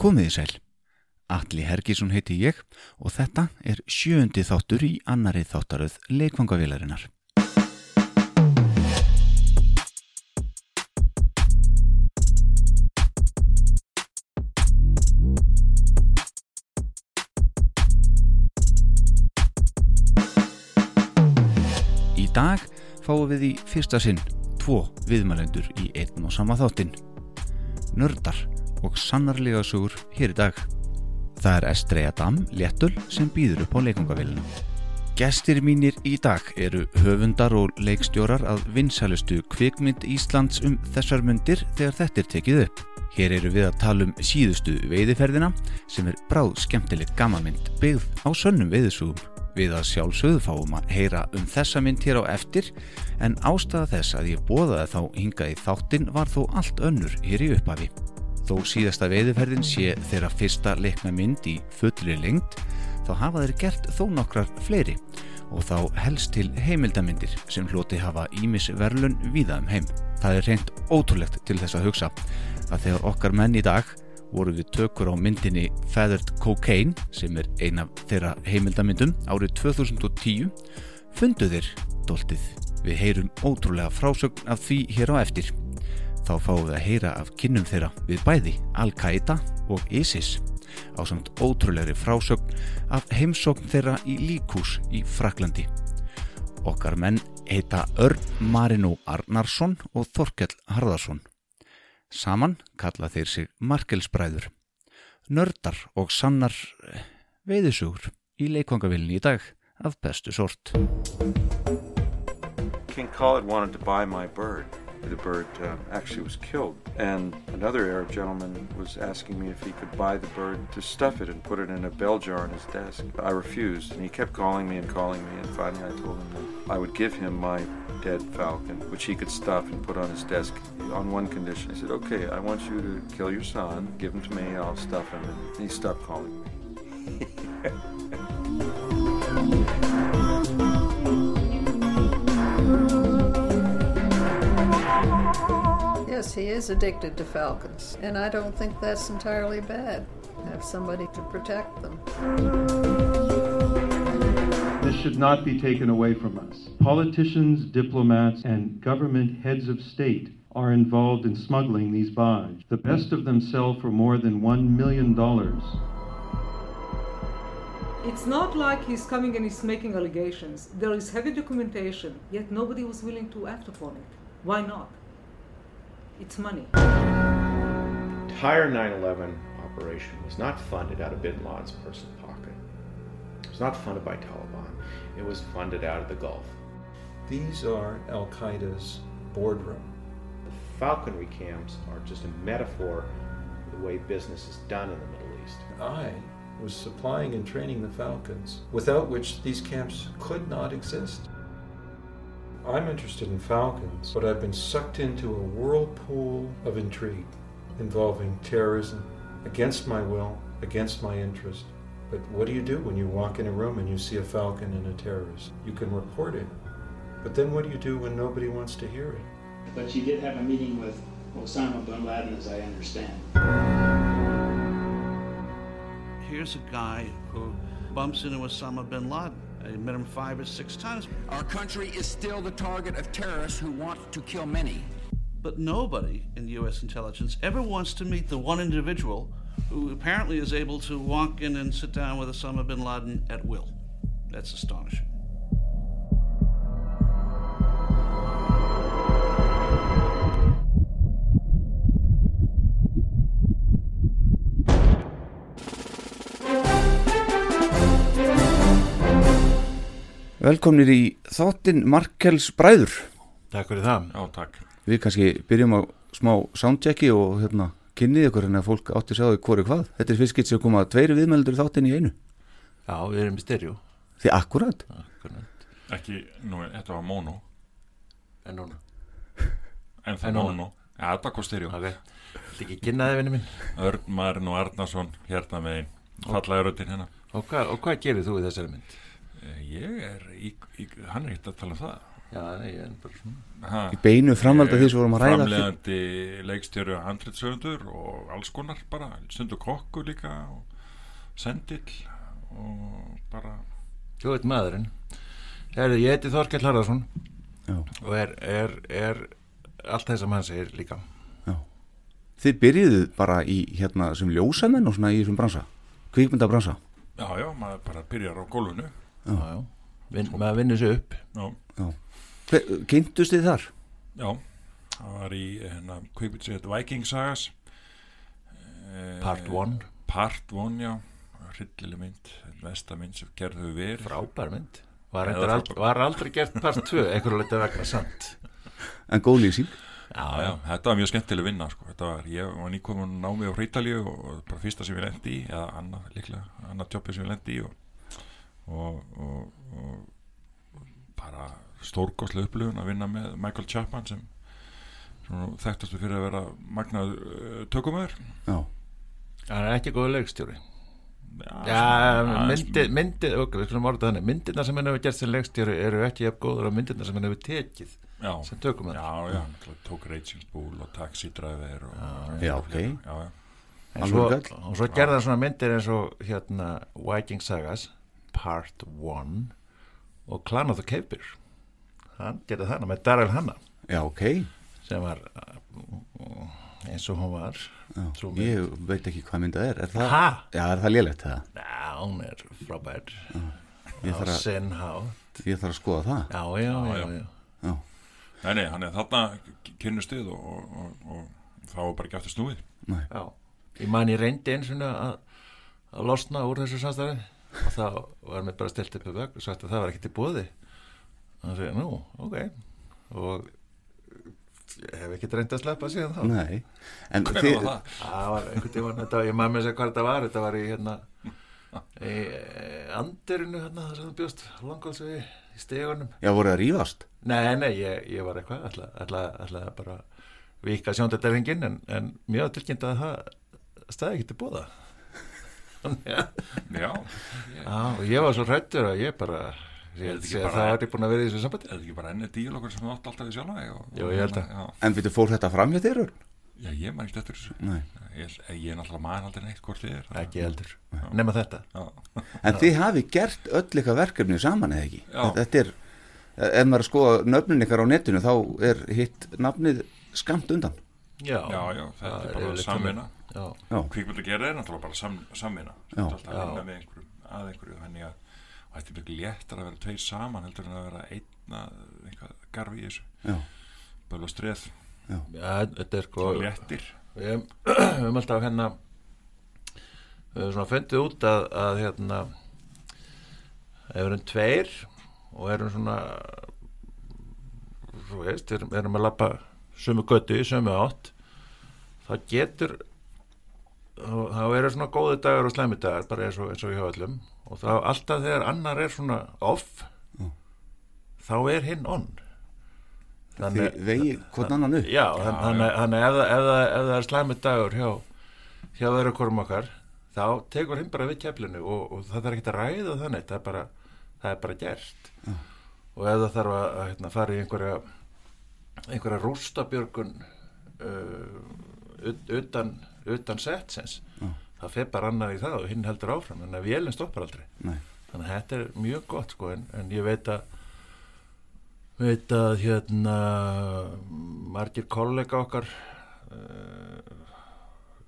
Komiði sæl. Alli Hergísson heiti ég og þetta er sjöundi þáttur í annari þáttaröð leikvangavélarinnar. Í dag fáum við í fyrsta sinn tvo viðmælendur í einn og sama þáttinn. Nördar og sannarlega sugur hér í dag. Það er Estreja Dam, léttul, sem býður upp á leikungavélina. Gestir mínir í dag eru höfundar og leikstjórar að vinsælustu kvikmynd Íslands um þessar myndir þegar þetta er tekið upp. Hér eru við að tala um síðustu veiðiferðina sem er bráð skemmtileg gamanmynd byggð á sönnum veiðisugum. Við að sjálfsögðu fáum að heyra um þessa mynd hér á eftir en ástæða þess að ég bóðaði þá hingað í þáttin var þó allt önnur hér í upphafi. Þó síðasta veiðiferðin sé þeirra fyrsta leikna mynd í fullri lengt þá hafa þeir gert þó nokkrar fleiri og þá helst til heimildamindir sem hloti hafa ímis verlun víða um heim. Það er reynd ótrúlegt til þess að hugsa að þegar okkar menn í dag voru við tökur á myndinni Feathered Cocaine sem er eina þeirra heimildamindum árið 2010 fundu þeir doltið. Við heyrum ótrúlega frásögn af því hér á eftir. Þá fáum við að heyra af kynnum þeirra við bæði Al-Qaida og ISIS á samt ótrúlegri frásögn af heimsókn þeirra í líkús í Fraklandi. Okkar menn heita Örn Marino Arnarsson og Þorkell Harðarsson. Saman kalla þeir sig Markelsbræður, nördar og sannar veiðisugur í leikvangavillinni í dag af bestu sort. King Khalid wanted to buy my bird. The bird uh, actually was killed. And another Arab gentleman was asking me if he could buy the bird to stuff it and put it in a bell jar on his desk. I refused, and he kept calling me and calling me, and finally I told him that I would give him my dead falcon, which he could stuff and put on his desk on one condition. I said, okay, I want you to kill your son, give him to me, I'll stuff him. And he stopped calling me. Yes, he is addicted to falcons, and I don't think that's entirely bad. Have somebody to protect them. This should not be taken away from us. Politicians, diplomats, and government heads of state are involved in smuggling these badge. The best of them sell for more than $1 million. It's not like he's coming and he's making allegations. There is heavy documentation, yet nobody was willing to act upon it. Why not? It's money. The entire 9-11 operation was not funded out of bin Laden's personal pocket. It was not funded by Taliban. It was funded out of the Gulf. These are Al Qaeda's boardroom. The falconry camps are just a metaphor for the way business is done in the Middle East. I was supplying and training the Falcons, without which these camps could not exist. I'm interested in Falcons, but I've been sucked into a whirlpool of intrigue involving terrorism against my will, against my interest. But what do you do when you walk in a room and you see a Falcon and a terrorist? You can report it. But then what do you do when nobody wants to hear it? But you did have a meeting with Osama bin Laden, as I understand. Here's a guy who bumps into Osama bin Laden. Met him five or six times. Our country is still the target of terrorists who want to kill many. But nobody in U.S. intelligence ever wants to meet the one individual who apparently is able to walk in and sit down with Osama bin Laden at will. That's astonishing. Velkomnir í þáttinn Markels Bræður. Takk fyrir það. Já, takk. Við kannski byrjum á smá soundchecki og hérna kynnið ykkur en að fólk átti að sjá þau hvori hvað. Þetta er fyrst skilt sem koma tveiri viðmeldur í þáttinn í einu. Já, við erum í styrju. Því akkurat. Akkurat. Ekki, nú, þetta var mono. En núna. En það núna. mono. Já, þetta kom styrjú. Ok. Þetta ekki kynnaði vinnu minn. Örn Marin og Arnarsson hérna með einn. Fallaði röddinn hérna. Og hvað, og hvað gerir þú í þessari mynd? Eh, Ég er í, í hann er ekkert að tala um það. Já, nei, ég er bara svona Ha, Í beinu framhaldi af því sem vorum að ræða fyrir- Framleiðandi leikstjóru handritsöfundur og alls konar bara, stundu kokku líka og sendill og bara Þú veit maðurinn. Herðu, ég heiti Þorkell Harðarsson Já. og er, er, er allt það sem hann segir líka. Þið byrjuðu bara í hérna sem ljósamenn og svona í þessum bransa kvikmyndabransa? Já, já, maður bara byrjar á gólfinu. Já, já Vin, maður vinnur sér upp. Já, Já. Hve- Kynntust þið þar? já. Það var í hérna, kvikmyndsveit Viking Sagas. Eh, Part one. Part 1, já. Hryllileg mynd, mesta mynd sem gerðu verið. Frábær mynd. Var, Eða reyndar ald, frábær. var aldrei gert part 2 einhverju leita vegna samt. En góð lýsing. Já, já, þetta var mjög skemmtileg vinna sko. þetta var, ég var nýkomin námi á Hreitalíu og, og bara fyrsta sem ég lendi í eða annað, líklega, annað jobbi sem ég lendi í og, og, og, og bara stórkostlega upplifun að vinna með Michael Chapman sem, sem þekktastu fyrir að vera magnaður uh, tökumöður Já. Hann er ekki góður leikstjóri. Já, myndið, myndið, ok, við skulum orða þannig. Myndirna sem hann hefur gert sem leikstjóri eru ekki jafn góður á myndirna sem hann hefur tekið Já. sem tökum hann Já, já, náttúrulega tók Raging Bull og Taxi Driver og, Já, ok. já, já. En svo, og svo gerði hann svona myndir eins og hérna Viking Sagas Part 1 og Clan of the Capir hann gerði þarna með Daryl Hannah Já, ok sem var uh, eins og hún var Já. Ég veit ekki hvað myndað er, er það, Ha? Já, er það lélegt það? Já, hún er frábær Ég á þarf að- sinn hátt Ég þarf að skoða það Já, já, já, já. Já. Nei, nei, hann er þarna kynnustuð og, og, og, og þá var bara ekki aftur snúið Nei. Já, ég man ég reyndi eins og að, að losna úr þessu samstæði og þá var mér bara stilt upp í vögg og sagt að það var ekkert í bóði og það segja, nú, ok og ég hef ekki reyndi að sleppa síðan þá Nei. En Hvenær þið- var það? Það var einhvern tímann, þetta, ég man með sér hvað þetta var þetta var í hérna í eh, andirinu hérna þar sem þú bjóst langálsvegi í stegunum Já, voru það rífast? Nei, nei, ég, ég var eitthvað ætla, ætla, ætla bara vika sjóndetæringin en, en mjög tilkynnt að það staði ekki til bóða Já Já Já, og ég var svo hrættur að ég bara ég held að það er búin að vera í þessu sambandi Er þetta ekki bara ennið díl okkur sem þú átt alltaf við sjálfa og- Jú, ég held að. En byrju, fór þetta fram hjá þér? Já, ég maður ekki eftir þessu Nei. Ég, ég er náttúrulega maður aldrei neitt hvort þið er Ekki heldur, Já. nema þetta Já. En þið hafi gert öll ykkar verkefni saman eða ekki? Já. Þetta er, ef maður er að skoða nöfnin ykkar á netinu þá er hitt nafnið skamt undan Já, já, já, þetta er bara yfirleitt gera er náttúrulega bara sam, samvinna. Alltaf að vinna með einhverjum að einhverju þannig að þetta er mjög léttar að vera tveir saman heldur en að vera einn að eitthvað garfi í þessu. Og streð. Er sko Svo léttir. Við höfum alltaf hérna við höfum svona fundið út að, að hérna ef við erum tveir og erum svona þú veist, erum, erum að lappa sömu götu í sömu átt þá getur þá, eru svona góði dagar og slæmi dagar bara eins og, eins og hjá öllum. Og þá alltaf þegar annar er svona off þá er hinn on. Þið vegi hvort annan upp. Já, þann- þannig þannig ef, það- er slæmið dagur hjá, hjá þeirra hvorum okkar þá tekur hinn bara við keflinu og, og það þarf ekki að ræða þannig það er bara, það er bara gert. Já. og ef það þarf að, að hérna, fara í einhverja einhverja rústabjörgun uh, ut- utan, utan setsins. Já. það fer bara annar í það og hinn heldur áfram þannig að vélinn stoppar aldrei. Nei. þannig að þetta er mjög gott sko en, en ég veit að veit að hérna margir kollega okkar uh,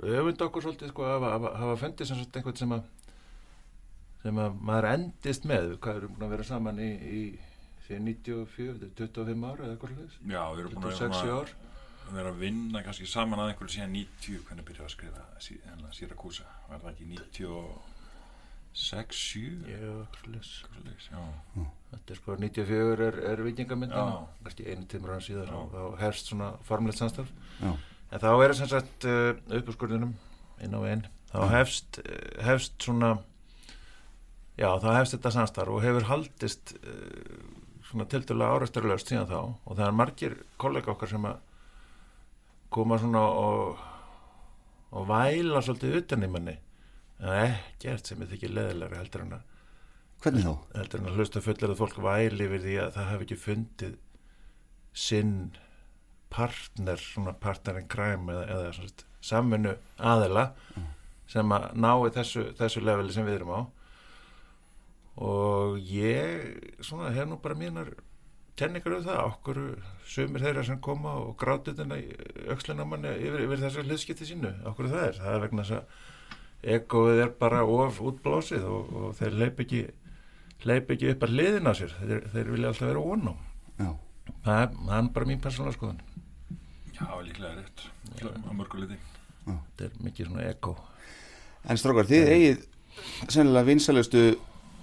öfund okkur svolítið sko hafa, hafa, hafa fundið sem sagt einhvern sem að sem að maður endist með. Hvað erum búin að vera saman í, í síðan 94, þetta er 25 ára eða eitthvað við að 26 ár. að vera að vinna kannski saman að einhverju síðan 90 hvernig byrjaði að skrifa sí, hérna, Sýrakúsa var það ekki 96, 7 Já, Svoleiðis, já. Þetta er sko 94 er, er vikingamyndin Já. kannski einu tímur hann síðar Já. og þá hefst svona formlegt samstarf. Já. en þá er sem sagt uh, uppúrskurðinum inn á einn þá hefst, uh, hefst svona já þá hefst þetta samstarf og hefur haldist uh, svona tildulega árasturlaust síðan þá. Og það er margir kollega okkar sem að koma svona og og væla svolítið utan í manni. En ekkert sem er þykir leðilega heldur en að Hvernig þá? heldur en að hlusta fullir að fólk væli yfir því að það hafi ekki fundið sinn partner, svona partner in crime eða, eða svona samvinnu aðila sem að nái þessu, þessu leveli sem við erum á. Og ég svona hef nú bara mínar kenningar um það, okkur sumir þeirra sem koma og grátu þetta aukslina manni yfir, yfir þessu hliðskipti sínu, okkur það er, það er vegna þess að egoið er bara of útblásið og, og þeir leip ekki leip ekki upp að liðin á sér. Þeir, þeir vilja alltaf vera ónum það er, það er bara mín persónulega skoðan Já, líklega rétt. Á mörguleiti þetta er mikið svona ego. En strókar, þið eigið sennilega vinsælustu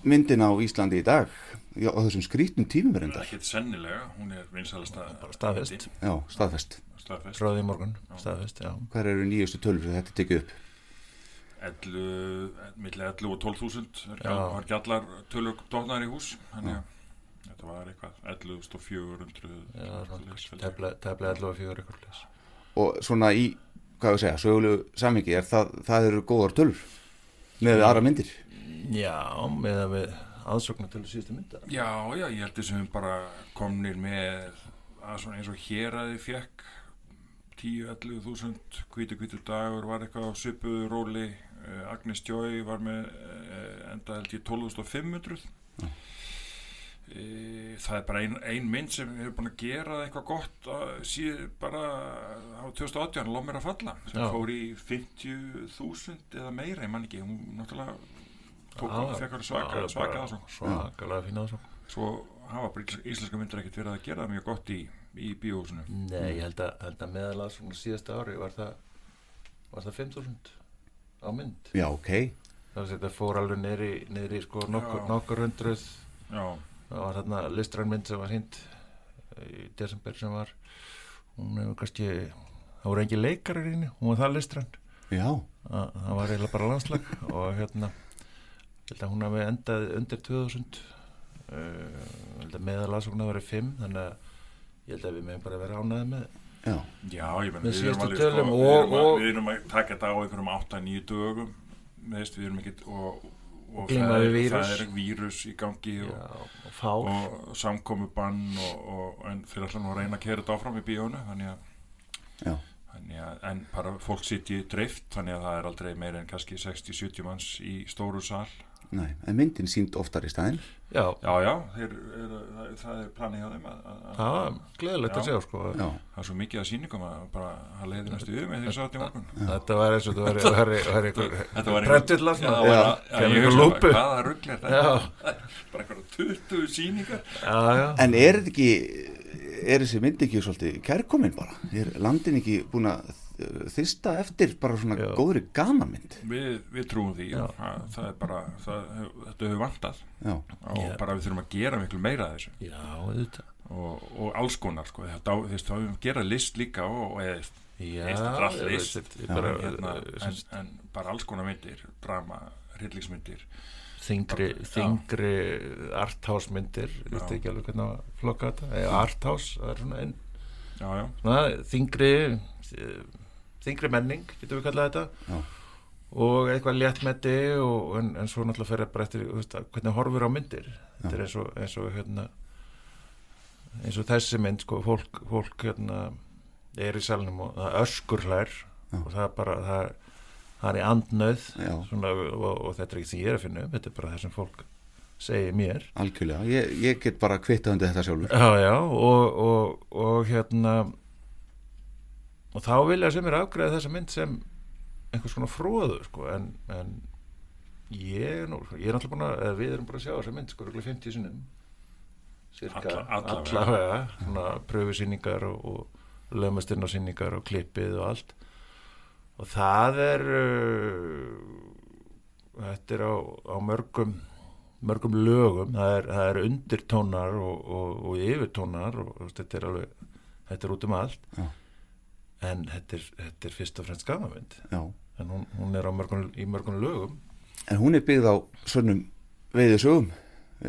myndin á Íslandi í dag já, á þessum skrítnum tímum er enda Ekki sennilega, hún er vinsælasta staðfest. Já, staðfest. Staðfest. Ráði í morgun, staðfest, já. Hver eru nýjustu tölur sem þetta tekið upp? 11, millir 11 og 12.000 er Já. var ekki allar tölur dóknar í hús þannig að þetta var eitthvað 11.400 tefla 11 og 4 eitthvað Og svona í, hvað við segja, sögulegu sammingi er það, það eru góðar tölur? Með aðra myndir? Já, með að við aðsóknar til síðustu myndar. Já, já, ég held þessum bara komnir með að svona eins og hér að þið fekk 10-11 þúsund hvítu hvítu dagur var eitthvað á svipuðu róli. Uh, Agnes Joy var með uh, enda held ég 12.500 uh, það er bara ein, ein mynd sem hefur búin að gera eitthvað gott uh, síð bara á 2018 lóð mér að falla sem Já. fór í 50.000 eða meira, ég man ekki hún náttúrulega fekk hann svaka, svaka aðsókn. svakalega fína aðsókn. svo hafa bara ísl- íslenska myndir ekkert verið að gera það mjög gott í, í bíóhúsinu. Nei, ég held að, held að meðal svona síðasta ári var það var það 5.000 á mynd. Já, ok. Það var þetta fór alveg niðri, niðri sko nokkur, nokkur hundruð. Já. Það var þarna listræn mynd sem var hýnd í desember sem var. Hún hefur kannski það voru engi leikarar í henni, hún var það listræn. Já. Það það var eiginlega bara landslag og hérna ég held að hún hafi endað undir 2000 uh, ég held að meðalagsókn að vera 5 þannig að ég held að við meðum bara vera ánæði með Já, Já, ég menn, við erum alveg sko, og- við, erum að, og- við erum að taka þetta á einhverjum 8-9 dögum meðist, við erum ekkit og, og það, er, vírus. það er vírus í gangi og, Já, og fár. og samkomubann og, og, en fyrir alltaf nú að reyna að kera þetta áfram í bíónu þannig að, Já. þannig að en bara fólk sitji dreift þannig að það er aldrei meira en kannski 60-70 manns í stóru sal Nei, en myndin sínd oftar í staðinn Já, Já, já, þeir, er, það, það er planið hjá þeim að, að, að Það var gleðilegt að sjá, sko. Já. Það er svo mikið að sýningum að bara að leiði næstu yfir með því að sá þetta í morgun Þetta var eins og þetta var, einhver það bara, Hvaða rugl er þetta? Já. Bara einhverja 20 sýningar Já, já. En er þetta ekki er þessi mynd ekki svolítið kærkomin bara? Er landin ekki búin að uh, þysta eftir bara svona góðri gamanmynd? Við, við trúum því Já. það, það er bara, það, þetta hefur vantað Já. og Já. bara við þurfum að gera miklu meira af þessu Já, auðvitað og, og alls konar sko, þetta, þú veist, þá hefum við gera list líka og, og eða, Já, ég list bara- hérna, eh, en, en bara alls konar myndir drama, hryllingsmyndir þingri, Já. þingri arthouse myndir, ég veist Já. ekki alveg hvernig að flokka þetta, eða arthouse það er svona einn Já, já. svona, þingri eh, þingri menning, getum við kallað þetta. Já. og eitthvað léttmeti og, en, en svo náttúrulega fer bara eftir veist, hvernig horfur á myndir. Þetta er eins og, eins og hérna eins og þessi mynd sko, fólk, fólk hérna er í salnum og það öskur hlær og það er bara það, það er í andnöð svona, og, og þetta er ekki því ég er að finna um þetta er bara það sem fólk segir mér. Algjörlega, ég, ég get bara kvittað undir þetta sjálfur. Já, já, og, og, og hérna og þá vilja sem er afgræða þessa mynd sem einhvers konar fróðu sko, en, en ég nú, ég er náttúrulega búin að við erum búin að sjá þessa mynd sko, örugglega 50 sinnum cirka, Alla- allavega. allavega svona pröfusýningar og, og lögmestinn og klippið og allt og það er uh, þetta er á, á mörgum mörgum lögum það er, það er undirtónar og, og, og yfirtónar þetta er alveg þetta er út um allt Já. En þetta er, þetta er fyrst og fremst gamamynd Já. en hún, hún er á mörgum, í mörgum lögum En hún er byggð á svonum veiðusögum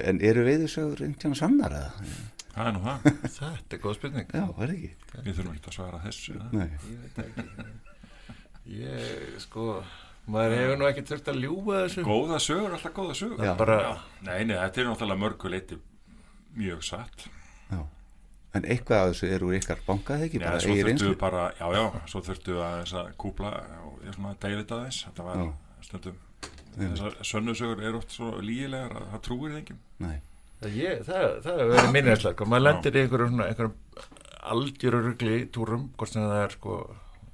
En eru veiðusögur einhvern sannar eða? Það er nú það Þetta er góð spurning Já, er ekki? Við þurfum ekki að svara þessu. Ég veit það ekki Ég, sko maður hefur nú ekki þurft að ljúga þessu Góða sögur, alltaf góða sögur Já. Bara- Nei, nei, þetta er náttúrulega mörgu leiti mjög satt. En eitthvað af þessu eru ykkar bankað ekki? Já, svo þurftu bara, já, já, svo þurftu að þess að kúpla og ég svona deilita þess, þetta var stundum, þessar sönnusögur eru oft svo lígilegar að það trúir þeim Nei. Það, ég, það, það hefur verið minninslega og maður lendir í einhverjum, svona, einhverjum algjöru rugli í túrum hvort sem það er sko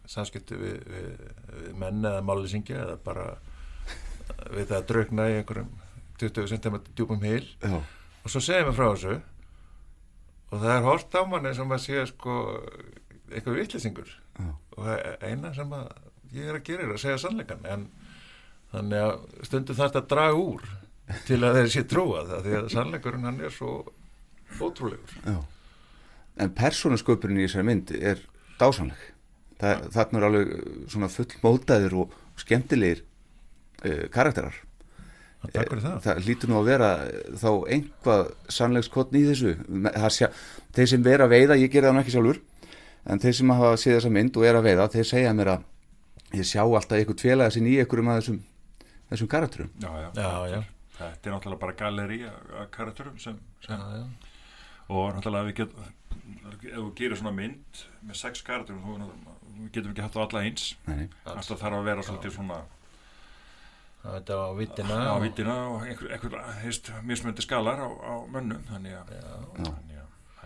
samskipti við, við, við menn eða málisingja eða bara við það að draugna í einhverjum 20 cm djúpum hil Já. og svo segir mér frá þessu og það er hort á manni sem að sé sko eitthvað vitlýsingur Já. og það eina sem að ég er að gera er að segja sannleikan en þannig að stundum þarf þetta að draga úr til að þeir sé trúað það því að sannleikurinn hann er svo ótrúlegur Já. En persónusköpurinn í þessari mynd er dásanleg. Það, þarna er alveg svona full mótaðir og skemmtilegir uh, karakterar. Takk fyrir það. Það lítur nú að vera þá einhvað sannleikskotn í þessu. Sjá, þeir sem vera að veiða, ég gerði það nú ekki sjálfur, en þeir sem hafa séð þessa mynd og er að veiða, þeir segja mér að ég sjá alltaf einhvern félaga sinn í einhverjum af þessum, þessum karakterum. Já, já, Já, já. Þetta er náttúrulega bara galleri af karakterum sem, sem Já, já. og náttúrulega við getum ef þú gerir svona mynd með sex karakterum þú við getum ekki haft það alla eins alltaf þarf að vera svolítið svona Er á vittina á og- vítina og einhver, einhver heist, mismöndi skalar á, á mönnum þannig að,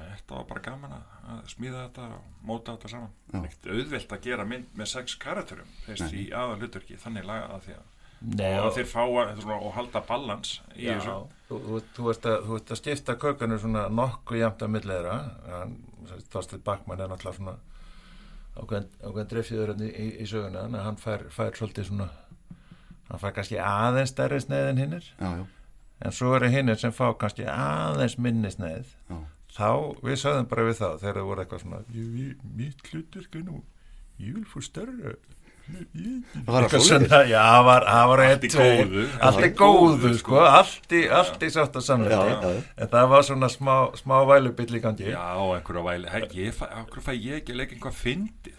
þetta var bara gaman að, að smíða þetta og móta þetta saman. Ekkert auðvelt að gera mynd með sex karakterum þeist Nei. í aðal hlutverki þannig laga að því að Nei, og þeir fá að, svona, og halda balans í Já, þessu. þú, þú, ert að, þú ert að skipta kökunum svona nokkuð jæmt að millegra Þorstein Bakmann er náttúrulega svona ákveðin, ákveðin dreffiður í, í, í söguna en hann fær, fær svolítið svona hann fær kannski aðeins stærri sneið en hinnir. En svo eru hinnir sem fá kannski aðeins minni sneið. Já. þá við sögðum bara við þá þegar það voru eitthvað svona "Ég- ég- mitt hlutverk er nú ég vil fór stærra Það var að Eitthvað svoleiðis? svona, já, það var, það var Allt í góðu. allt í góðu, Góðu, sko, sko. allt í, í sátt að samlega en það var svona smá, smá vælubill í gangi. Já, einhverja væli, okkur fæ ég ekki að leika einhvað fyndi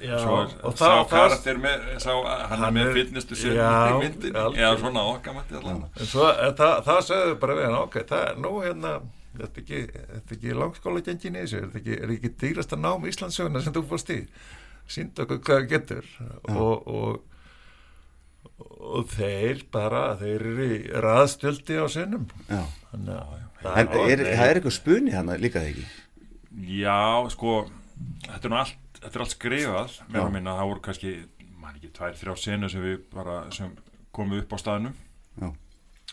og það- karakter með, sá, hann, er með fitnesstu sér eða svona en það, það sögðu bara við hann, ok, það er nú hérna þetta er ekki, langskóla gengin í þessu, er þetta ekki, er ekki dýrasta nám Íslandsöguna sem þú fórst í sínd okkur hvað það getur og, og og þeir bara, þeir eru í raðstjöldi á sinnum Já. þannig að En er, það er eitthvað spuni hann líka það ekki? Já, sko, þetta er nú allt, þetta er allt skrifað, Já. að minna, það voru kannski, man ekki, tvær, þrjá senu sem við bara, sem komum upp á staðnum, Já.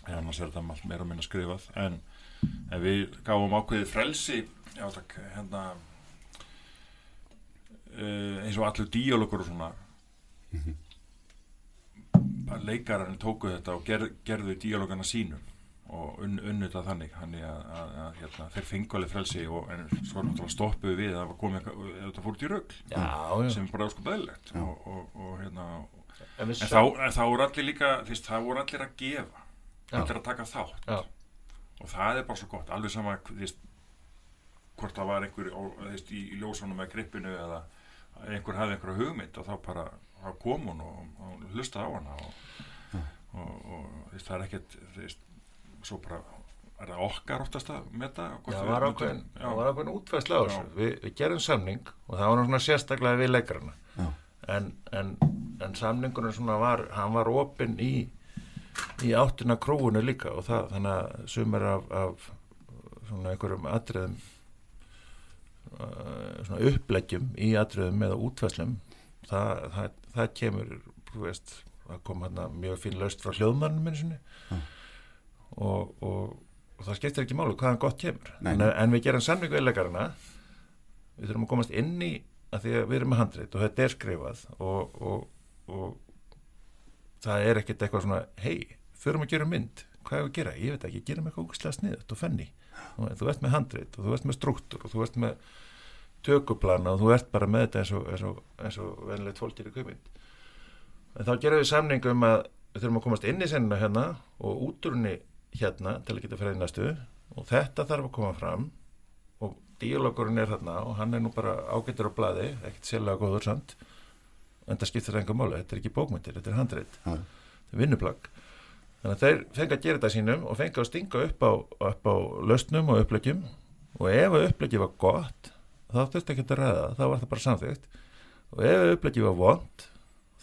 en annars er þetta allt meira að minna skrifað, en, en við gáum ákveðið frelsi, já takk, hérna, uh, eins og allur díalogur og svona, bara leikararinn tóku þetta og ger, gerðu díalogana sínum og unn, unnu þetta þannig. Þannig að, að, að hérna, þeir fengu alveg frelsi og en svo náttúrulega stoppuðu við að þetta fór út í rögl Já, já. sem bara sko beðlegt. Og, og, og, hérna, En en, þá, þá voru allir líka þvist, það voru allir að gefa allir að taka þátt. Já. og það er bara svo gott, alveg sama þvist, hvort það var einhver í, í ljósunum með grippinu eða einhver hafði einhverja hugmynd og þá bara þá kom hún og, og hlusta á hana og, og, og það er ekkert svo bara er það okkar oftast að já. það var ákveðin. Já. Við, við gerum samning og það var nú svona sérstaklega við leikarana. Já. En, en, en samningurinn svona var, hann var opinn í, í áttina krúinu líka og það, þannig að sumir af, af svona einhverjum atriðum, uppleggjum í atriðum eða útfæslum, það, það, það kemur, veist, það kom hérna mjög fín laust frá hljóðmannum minni sinni. Og, og, og það skiptir ekki málu hvaðan gott kemur. En, en við gerum samning við leikarana við þurfum að komast inn í að því að við erum með handrið og þetta er skrifað og, og, og það er ekkert eitthvað svona hei, förum að gera mynd. Hvað er að gera, ég veit ekki, gerum eitthvað úkslega sniðut og fenni, þú, ert með handrið og þú ert með struktúr og þú ert með tökuplana og þú ert bara með þetta eins og, eins og, eins og venilegt fólk gerir kveimind en þá gerum við samning um að við þurfum að komast inn í senuna hérna og út úr henni hérna til að geta fyrir næstu. Og þetta þarf að koma fram og díalogurinn er þarna og hann er nú bara ágættur á blaði, ekkert sérlega góður samt en það skiptir enga máli, þetta er ekki bókmyndir, þetta er handreit þetta er vinnuplagg þannig að þeir fengi að gera þetta sínum og fengi að stinga upp á, upp á lausnum og uppleggjum. Og ef uppleggið var gott þá þurfti ekki að ræða, þá var það bara samþygt og ef upplegið var vond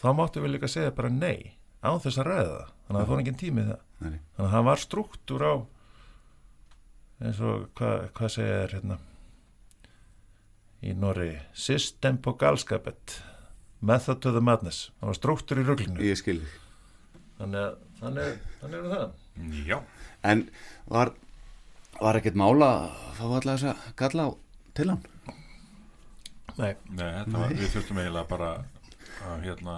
þá máttu við líka segja bara nei án þess að ræða þannig að það fór engin tími það. Nei. þannig að það var struktúr á eins og hvað hva segja þér hérna? Í Norri system på galskapet method to the madness. Það var struktúr í ruglinu. Ég skil þannig að þannig, þannig er það. Já, en var, var ekkert mála að fá alltaf þess að kalla á til hann? Nei, Nei, þetta var, við þurftum eiginlega bara að hérna,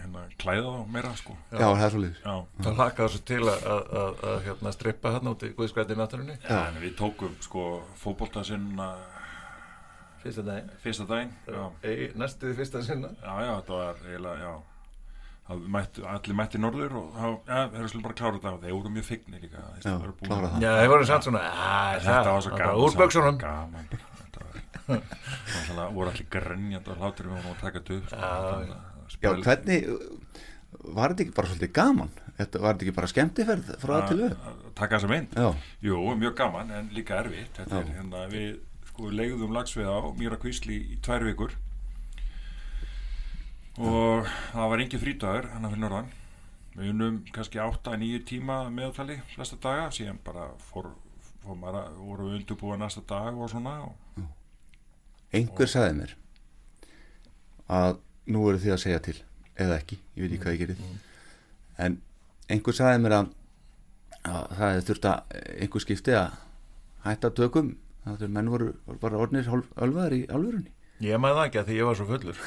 hérna klæða þá meira sko. Já, það er svo liður Já, það lakaði svo til að, að, að, að hérna, strippa hérna út í Guðskvætti náttúrunni. Já, en við tókum sko fótbolta sinna fyrsta daginn. fyrsta daginn já. Ei, næstuði fyrsta sinna. Já, já, þetta var eiginlega, já Það mættu, allir mætti norður og þeir eru svolítið bara að klára þetta og þeir voru mjög figni líka Já, voru búin klára að- það. Já, þeir voru samt svona "Æ, þetta var svo þetta gaman Úr böksunum samt, gaman. Þetta var, það voru allir grenjandi og hlátur við vorum að taka þetta upp sko, að já, spil- hvernig var þetta ekki bara svolítið gaman? Þetta, var þetta ekki bara skemmtiferð frá að til við að að taka þessa mynd? Já, Jú, mjög gaman en líka erfitt. Þetta er hérna við sko leigðum lagsveið á Mýra Kvísli í tvær vikur og það var engin frítagur hann fyrir norðan. Við unnum kannski 8-9 tíma meðaltali flesta daga síðan bara fór, fór maður að voru við undurbúa næsta dag og svona og, einhver sagði mér að nú eru þið að segja til eða ekki, ég veit ekki hvað ég gerið. En einhver sagði mér að, að það hefði þurft að einhver skipti að hætta tökum það þegar menn voru bara orðnir ölvaðar í alvörunni Ég maður það ekki að því ég var svo fullur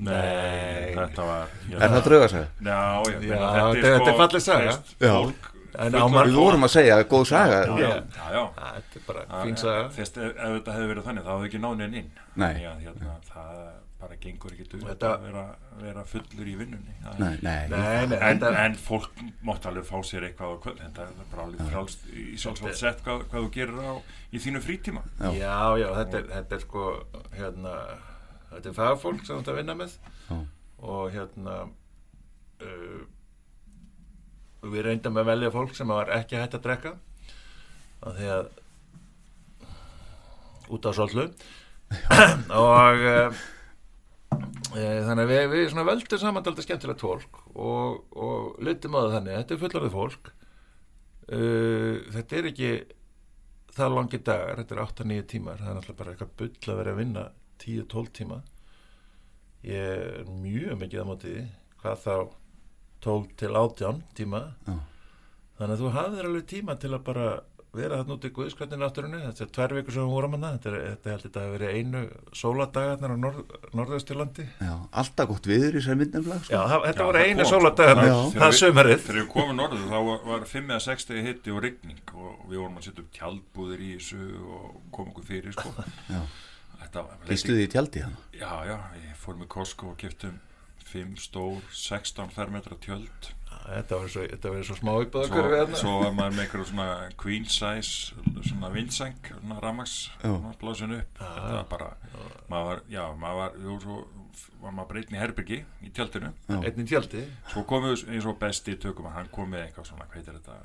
Nei, þetta var er það draugasaga? Já, já, Já, þetta- þetta er saga. Já. á fullorðið margt- við vorum að segja góð saga já, já, já, já. Þetta er bara Já, fín saga ef, þetta hefði verið þannig þá hefði ekki náðin inn Nei. Já, hérna, það bara gengur ekki upp Þetta- að vera, vera fullur í vinnunni. Nei, nei, Nei, nei, en, þetta en fólk mátt alveg fá sér eitthvað á kvöld það er bara alveg frálst í sjálfsvægt sett hvað, hvað þú gerir á í þínu frítíma. Já. Já, já, þetta er, þetta er sko hérna, þetta er fagfólk sem þú ert að vinna með. Já. og hérna uh, við reyndum að velja fólk sem var ekki hægt að drekka. Af því að út á svollu og uh, þannig að við, við svona völdum saman alltaf skemmtilegt fólk og, og lutum á það þannig, þetta er fullarðið fólk. Uh, þetta er ekki það langi dagar, þetta er 8-9 tímar. Það er náttúrulega bara eitthvað bull að vera að vinna 10-12 tíma. Ég er mjög mikið á móti því. Hvað þá 12 til 18 tíma. Já. þannig að þú hafðir alveg tíma til að bara vera þarna út í Guðskvættin náttúrunni þetta er tvær vikur sem við vorum hana þetta, er, þetta held þetta að vera einu sóladagarnar á norð, norðausturlandi já, alltaf gott viður í sér myndinflag Já, sko. það, þetta Já, voru einu sóladagarnar Já. það sömarið Þegar við komum norður þá var, var 5 eða 6 stegi hitti og rigning og við vorum að setja upp tjaldbúðir í þessu og koma okkur fyrir sko. Já. Gistuði í tjaldi hann Já, já, ég fór með Costco og keftum 5 stór 16 fermetra tjöld þetta var svo, þetta var svo smá uppáða svo, svo var maður með einhverjum svona queen size svona vindseng svona ramags blásin upp. Þetta var bara maður var, já, maður var, jú, svo var maður breytni í herbyrgi í tjaldinu. Einn í tjaldi? Svo komum við eins og besti tökum hann kom með eitthvað svona, hvað heitir þetta?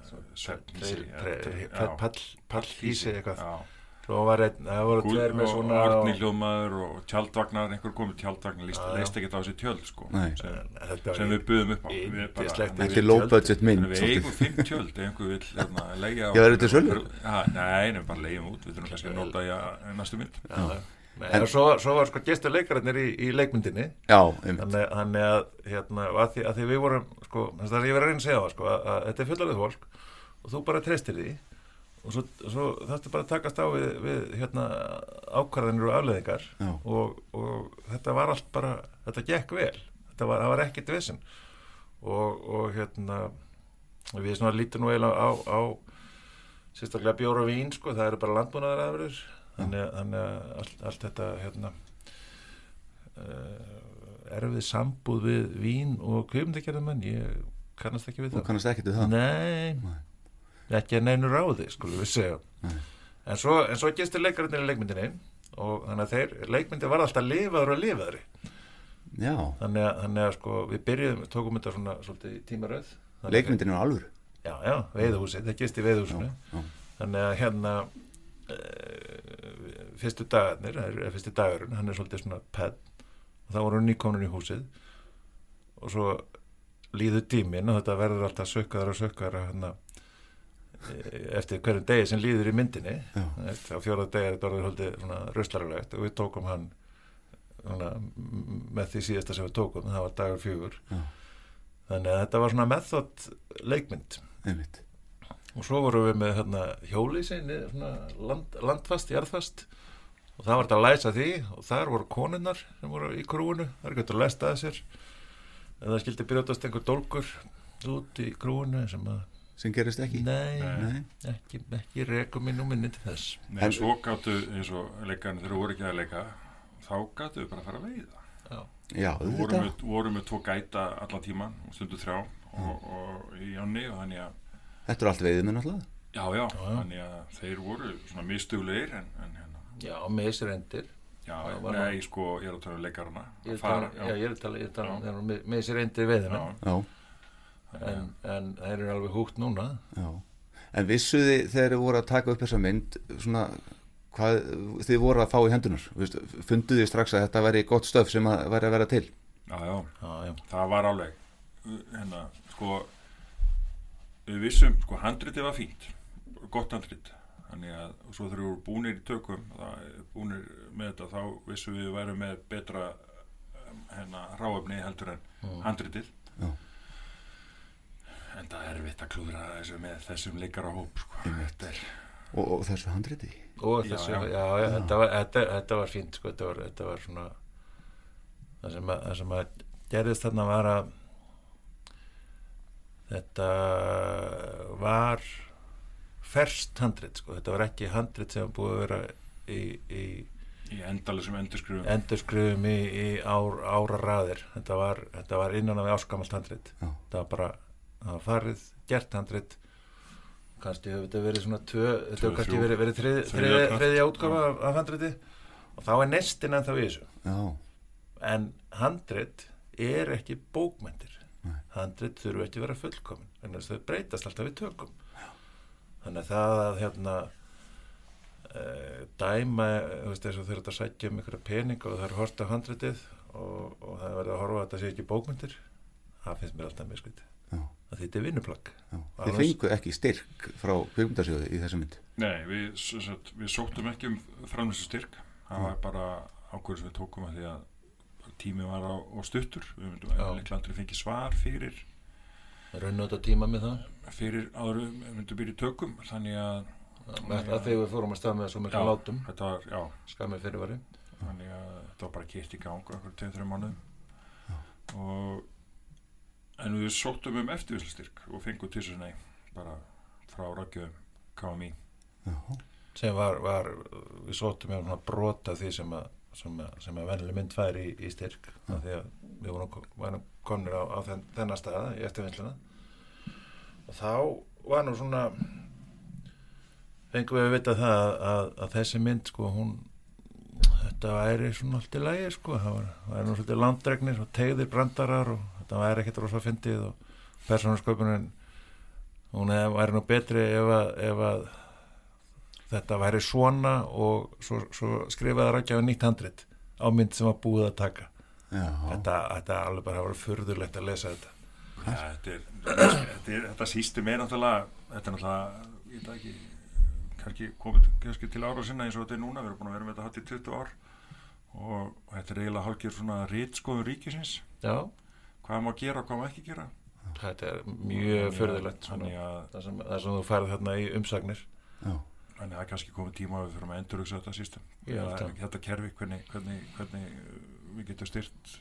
Pall- pall- pallhýsi eitthvað. Já. svo var einn, það voru tveir með og svona orðni hljóðmaður og tjaldvagnar, einhver komið tjaldvagnar leist ekki á þessi tjöld sko, sem, Þetta var sem við buðum upp á. Við þetta er low budget mynd við eigum fimm tjöld ef einhver vil hérna, Já, eru þetta sölu? Ha, nei, nefnum bara leigjum út við þurfum kannski að nota í næstu mynd. Já, Nei, en svo, svo var sko gestur leikararnir í, í leikmyndinni. Já, einmitt. Þannig, að, hérna, og að, því, að því við vorum sko, þess að ég verið að reyna að segja það sko, að, að þetta er fullarið fólk og þú bara treystir því og svo, svo þetta bara að takast á við, við hérna, ákvarðanir og afleðingar og, og þetta var allt bara þetta gekk vel, þetta var, það var ekkit vissin og, og hérna við svona lítum nú eiginlega á, á sérstaklega bjóra og vín sko, það eru bara landbúnaðar aðverður þannig, að- þannig að allt, allt þetta hérna uh, erfið sambúð við vín og kvimdagerðamenn ég kannast ekki við það. kannast ekkert við það? Nei, ekki að neinu ráði skulum við segja. Nei. en svo, en svo gestur leikarinn í leikmyndinni og þannig að þeir, leikmyndi var alltaf lifaður og lifaðri. Þannig að, þannig að sko við byrjuðum, tókum þetta svona svolítið tímaröð Þannig að- leikmyndin er á alvöru? Já, já, veiðhúsið, það gist í veiðhúsinu þannig að hérna uh, fyrstu dagarnir, það er fyrstu dagurinn hann er svolítið svona penn og þá voru nýkonur í húsið. Og svo líður tímin og þetta verður alltaf sökkaðar og sökkaðar hérna eftir hverjum degi sem líður í myndinni. Á fjóra degi er þetta orðið haldið svona röslarulegt og við tókum hann svona, með því síðasta sem við tókum það var dagur fjögur. Já. þannig að þetta var svona method leikmynd. Einmitt. og svo vorum við með hérna, hjólísinni land, landfast, jarðfast. Og það var þetta að læsa því. Og þar voru konunnar sem voru í krúinu. Það er gott að læsta sér. En það skildi brjótast einhver dólkur út í krúinu sem að sem gerist ekki? Nei, Nei. ekki, ekki rekum minn og minni til þess. En svo gáttu eins og leikarnir þegar þú voru ekki að leika þá gáttu við bara að fara að veiða. Já, Já Við vorum með, vorum með tvo gæta allan tíman, stundu þrjá og, og í Jónni og þannig að Þetta er allt veiðið með náttúrulega? Já, já, já, þannig að þeir voru svona mistuglegir en, en hérna. Já, misrendir Já, nei, sko, ég er að tala um er að tala, ég er að tala um misrendir veiðina Já en, en þeir eru alveg húgt núna. Já. En vissuði þegar þið voru að taka upp þessa mynd svona, hvað þið voru að fá í hendunar funduði þið strax að þetta væri gott stöf sem að væri að vera til? Já, já, já, já. það var alveg hérna, sko við vissum, sko, handritið var fínt gott handrit. Þannig að svo þegar við búinir í tökum það, búinir með þetta, þá vissum við að vera með betra hérna, ráöfni heldur en handritið. Já en það er erfitt að klúðra þessu með þessum leikara hóp sko. og, og þessu handriti? Og þessu, já, já, já, já. Þetta, var, þetta, þetta var fínt sko, þetta, var, þetta var svona það sem að, það sem að gerðist þarna var að þetta var ferst handrit sko, þetta var ekki handrit sem búið að vera í, í í endalusum endurskrifum endurskrifum í, í ár, ára raðir þetta var, þetta var innan af áskamalt handrit. Það var bara það var farið, gert handrit. Kannski hefur þetta verið svona tvö, þetta hefur kannski verið, verið þrið, þrið, þriðja útgafa af, af handriti. Og þá er nestin en þá í þessu. Já. en handrit er ekki bókmyndir Nei. handrit þurfu ekki vera fullkomin en þau breytast alltaf við tökum. Já. þannig að það að hérna uh, dæma þú veist þess að þau eru að sækja um ykkur pening og það er horta handritið og, og það verður að horfa að þetta sé ekki bókmyndir það finnst mér alltaf mjög skviti að þetta er vinnuplagg. Þið fengu ekki styrk frá kveikmyndarsjóði í þessu mynd? Nei, við, sagt, við sóttum ekki um framlýstu styrk það var bara ákveður sem við tókum að því að tími var á, á stuttur. Við myndum að leiklandur fengi svar fyrir Raunóta tíma með það? Fyrir áður við myndum byrja tökum þannig að Þannig að þegar við fórum að staða með svo miklu látum. var, skamið fyrirvari. Þannig að þetta var bara kýrt í gang okkur 2-3 mánuðum. Og en við sóttum um eftirvíslustyrk og fengum til þess að nei bara frá rækjöðum KMI sem var, var við sóttum um brota því sem að sem að, að vennileg mynd fær í, í styrk. Ja. því að við vorum, varum konur á, á þenn, þennar staða í eftirvinnsluna. Og þá var nú svona fengum við að vita það að, að, að þessi mynd sko hún þetta væri svona allt í lægi sko. Það var, var nú svolítið landdregnir og tegðir brandarar og þetta væri ekkert rosa að fyndið og persónasköpunin hún væri nú betri ef að, ef að þetta væri svona og svo, svo skrifaði rækjaði nýtt handrit á mynd sem var búið að taka. Þetta, þetta er alveg bara vera fyrðulegt að lesa þetta. Ja, þetta, er, þetta, er, þetta sístu mér náttúrulega þetta er náttúrulega, ég veit ekki kannski komið kannski til ára sinna eins og þetta er núna, við erum búin að vera með þetta hatt í 20 ár og, og þetta er eiginlega hálfgerð svona rítskoðun ríkisins. Já hvað maður gera og hvað maður ekki gera? Þetta er mjög förðilegt það sem, það sem þú færð hérna í umsagnir. Já. þannig að það er kannski komið tíma að við fyrir að endurugsa þetta sístum þetta kerfi, hvernig, hvernig, hvernig við getum styrt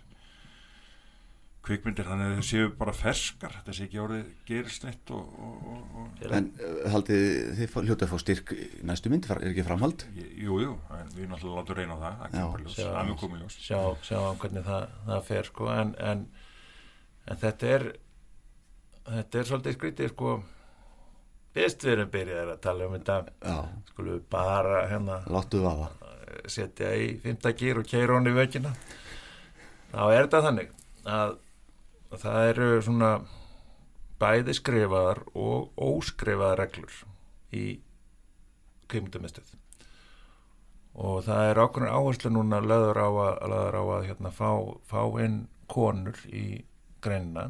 kvikmyndir, þannig að þau séu bara ferskar, þetta sé ekki árið gerilsnett og, og, og En uh, haldið þið hljótið að fá styrk næstu mynd, er ekki framhald? Jú, jú, en við náttúrulega látum reyna á það. Það kemur ljós, það er komið ljós. Sjá, sjá hvernig það, það fer sko, en, en en þetta er þetta er svolítið skrítið sko. Fyrst við erum byrjaðið að tala um þetta skulum við bara hérna setja í fymta gýr og keira honni í vöginna þá er þetta þannig að, að það eru svona bæði skrifaðar og óskrifaðar reglur í kveimdumistuð og það er okkur áherslu núna löður á að, löður á að hérna, fá, fá inn konur í greinina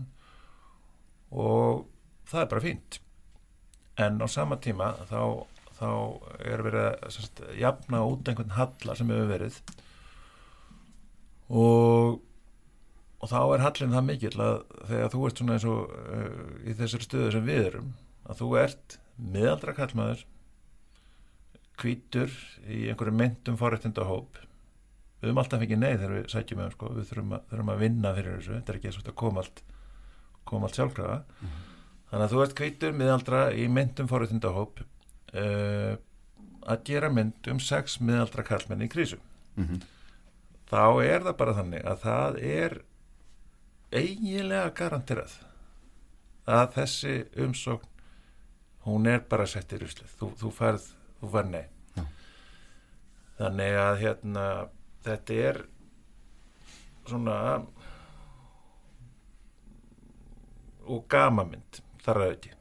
og það er bara fínt. En á sama tíma þá, þá er verið að sérst, jafna út einhvern halla sem hefur verið og og þá er hallin það mikill að þegar þú ert svona eins og uh, í þessari stöðu sem við erum að þú ert miðaldra kallmaður kvítur í einhverju myndum forrættindahóp við höfum alltaf ekki nei þegar við sækjum með sko. við þurfum að, þurfum að vinna fyrir þessu þetta er ekki þetta koma allt koma allt sjálfkrafa mm -hmm. þannig að þú ert kvítur miðaldra í myndum forrættindahóp uh, að gera mynd um sex miðaldra kallmenn í krísu mm -hmm. þá er það bara þannig að það er eiginlega garanterað að þessi umsókn hún er bara sett í ruslið þú, þú farð, þú farð nei Já. þannig að hérna þetta er svona og gamamynd þar að auki.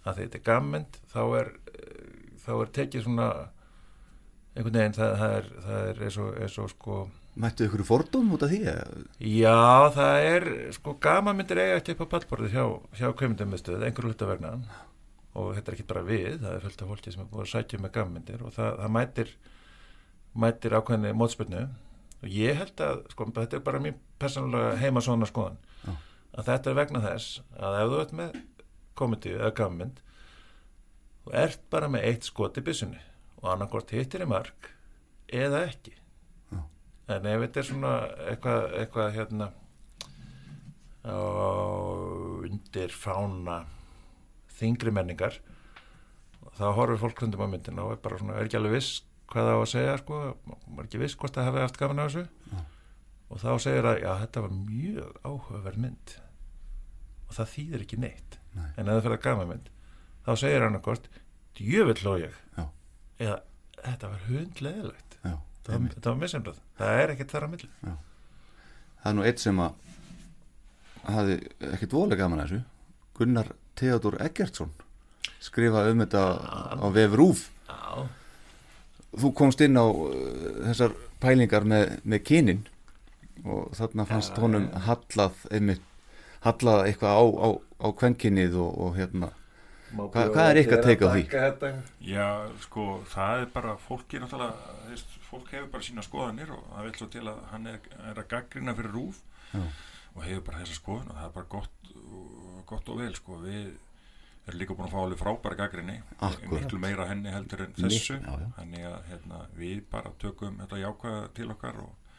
Að þetta er gamamynd þá er þá er tekið svona einhvern veginn það, það er, það er eins og, eins og sko Mættu ykkur fordóm út af því? Já, það er sko gama myndir eiga ekki upp á pallborðið hjá, hjá kveimundamiðstöðu, einhverju hluta vegna. Og þetta er ekki bara við, það er fullt af fólki sem er búið að sækja með gama myndir og það, það mætir mætir ákveðinni mótspilnu og ég held að, sko, þetta er bara mín persónulega heima svona skoðan Já. að þetta er vegna þess að ef þú ert með komendið eða gama mynd þú ert bara með eitt skot í byssunni og annarkort hittir í mark eða ekki. En ef þetta er svona eitthvað, eitthvað hérna undir fána þingri menningar þá horfur fólk hundum á myndina og er bara svona, er ekki alveg viss hvað það á að segja sko, er ekki viss hvort það hefði haft gafin á þessu. Ja. og þá segir að já, þetta var mjög áhugaverð mynd. Og það þýðir ekki neitt. Nei. en ef það fyrir að gafin mynd þá segir hann ekkert, djövill og ég. Já. eða þetta var hundleðilegt já það, það var misemrað, það er ekkert þar að milli. Já. það er nú eitt sem að hafi ekkert volega gaman að þessu. Gunnar Theodor Eggertsson skrifa um þetta á vefrúf þú komst inn á uh, þessar pælingar með, með kynin og þarna fannst ja, honum hallað einmitt, hallað eitthvað á, á, á kvenkinnið og, og hérna Hva, hvað er ykkar teika á því? Já, sko, það er bara fólki náttúrulega, þeist, fólk hefur bara sína skoðanir og það vil svo til að hann er, er að gaggrina fyrir rúf já. og hefur bara þessa skoðan og það er bara gott, gott og vel sko. við erum líka búin að fá alveg frábæra gaggrinni miklu meira henni heldur en þessu. þannig að hérna, við bara tökum þetta jákvæða til okkar og,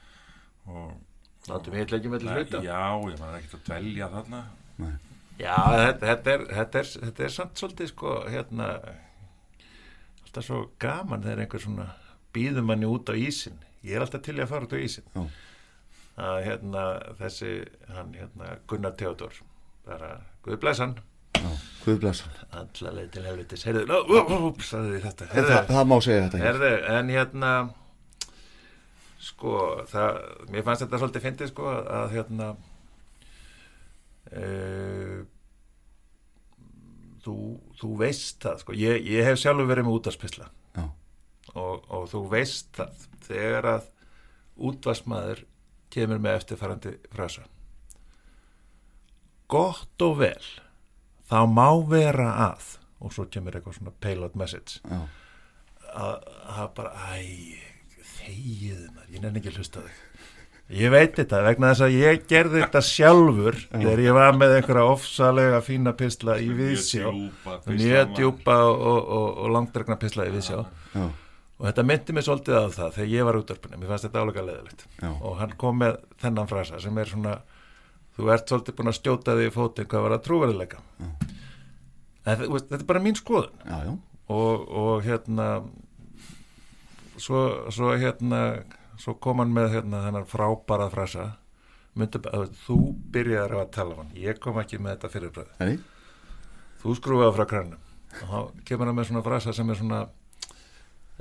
og Látum við eitthvað ekki með til hluta. Já, ég maður ekkert að dvelja þarna. Nei. Já, þetta, þetta, er, þetta, er, þetta er samt svolítið sko hérna alltaf svo gaman þegar einhver svona býðum manni út á ísin ég er alltaf til að fara út á ísin Já. að hérna þessi hann hérna Gunnar Theodor bara Guðblæsan Guðblæsan allaveg til helvitis. Heyrðu, no, ups, þetta. Heyrðu, það, það má segja þetta heyrðu, en hérna sko það, mér fannst þetta svolítið fyndið sko að hérna uh, þú, þú veist það sko, ég, ég hef sjálfur verið með útarspilsla og, og þú veist það þegar að útvarsmaður kemur með eftirfærandi frasa. Gott og vel þá má vera að og svo kemur eitthvað svona payload message Já. að það bara æg, þegið maður ég nefn ekki að hlusta þig. Ég veit þetta vegna þess að ég gerði þetta sjálfur Já. þegar ég var með einhverja ofsalega fína pistla í viðsjá. mjög djúpa og, og, og, og langdregna pistla í viðsjá. Já. Og þetta myndi mig svolítið að það þegar ég var útdarpunni, mér fannst þetta álega leðilegt og hann kom með þennan frasa sem er svona, þú ert svolítið búin að stjóta þig í fótinn hvað var að trúverðilega en þetta er bara mín skoðun. Já, já. Og, og hérna svo, svo hérna svo kom hann með hérna þennan frábara frasa. Myndi, að, þú byrjar að tala hann. Ég kom ekki með þetta fyrirbröð þú skrúfaði frá krannum og þá kemur hann með svona frasa sem er svona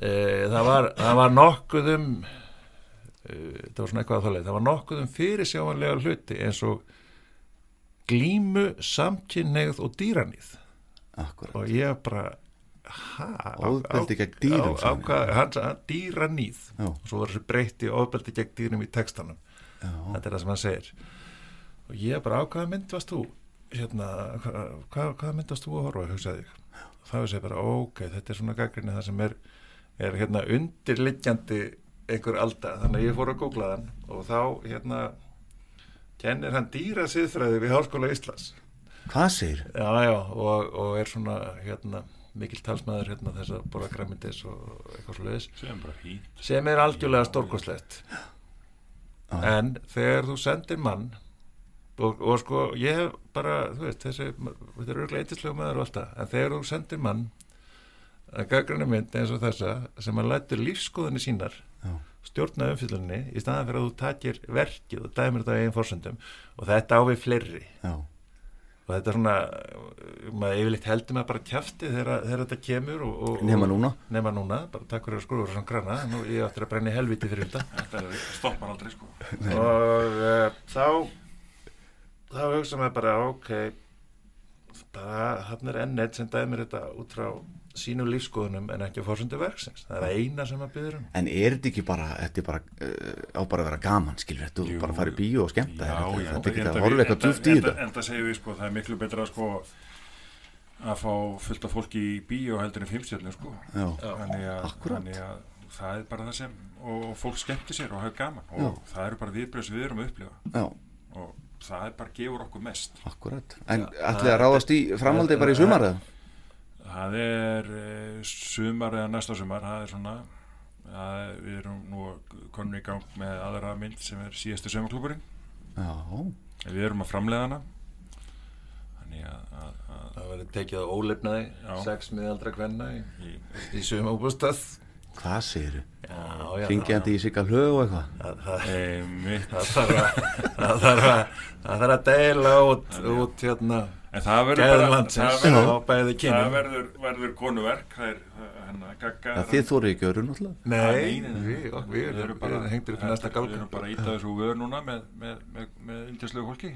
e, það, var, það var nokkuð um það var svona eitthvað að það leið. Það var nokkuð um fyrirsjámanlega hluti eins og glímu samkynnegð og dýranýð Akkurat. og ég bara? Ofbeldi gegn dýrum, á, á, hvað, hann sagði dýra nýð Já. og svo var þessi breytti ofbeldi gegn dýrum í textanum. Já. þetta er það sem hann segir. Og ég bara á hvaða mynd varst þú? Hérna, hva, hvað, hvaða mynd varst þú að horfa? hugsaði ég. Þá er ég bara, ok, þetta er svona gaggrinni það sem er, er hérna undirliggjandi einhver alda, þannig að ég fór að googla þann og þá hérna kennir hann dýra siðfræði við Háskóla Íslands Hvað segir? Já, já, og, og er svona hérna, mikil talsmaður hérna þess að borða græmyndis og eitthvað svo leiðis Sem er bara fínt. sem er algjörlega stórkoslegt en þegar þú sendir mann og, og sko ég hef bara, þú veist, þessi þetta er örglega eitthvað maður og alltaf en þegar þú sendir mann að gaggrana mynd eins og þessa sem að lætur lífskoðinni sínar. Stjórna umfyllunni í staðan fyrir að þú takir verkið og dæmir þetta á eigin fórsöndum og þetta á við fleiri. Já. og þetta er svona maður yfirleitt heldur maður bara kjafti þegar, þegar þetta kemur og, og, Nema núna. nema núna, bara takk fyrir að skrúður svona grana, nú ég áttur að brenna í helviti fyrir þetta. Þetta stoppar aldrei sko. og uh, þá þá hugsa maður bara ok bara hann er enn eitt sem dæmir þetta út frá sínum lífskoðunum en ekki á fórsöndu verksins það er eina sem maður byður um En er þetta ekki bara, þetta er bara, uh, á bara að vera gaman, skilur, þetta Jú. bara að fara í bíó og skemmta Já, þetta, já, þetta er ekki að eitthvað enda- djúft í þetta. Enda segjum við sko, það er miklu betra sko að fá fullt af fólki í bíó heldur en fimmstjörnum sko. Þannig að, að það er bara það sem, og, og fólk skemmti sér og hafa gaman og Já. það eru bara viðbröð sem við erum að upplifa. Já. Og það er bara gefur okkur mest. Akkurat. En ætlið að ráðast í framhaldi bara í sumar eða? Það er uh, sumar eða næsta sumar, það er svona, er, við erum nú konum í gang með aðra mynd sem er síðasti sömaklúburinn. Já. Við erum að framleiða hana. Þannig að, að, að það verður tekið á ólefnaði sex miðaldra kvenna í, í, í suma úbústað Hvað já, Ringjandi í sigga hlög og eitthvað? að það þarf að, það þarf að deila út, út hérna En það verður bara, það verður, verður, verður konuverk, það er hennar gagga. Það þið þórið ekki öru náttúrulega? Nei, við, ok, við, Við erum við bara, erum hengtir upp næsta Við gálga erum bara að íta þessu vör núna með, með, með, með indjöslegu fólki.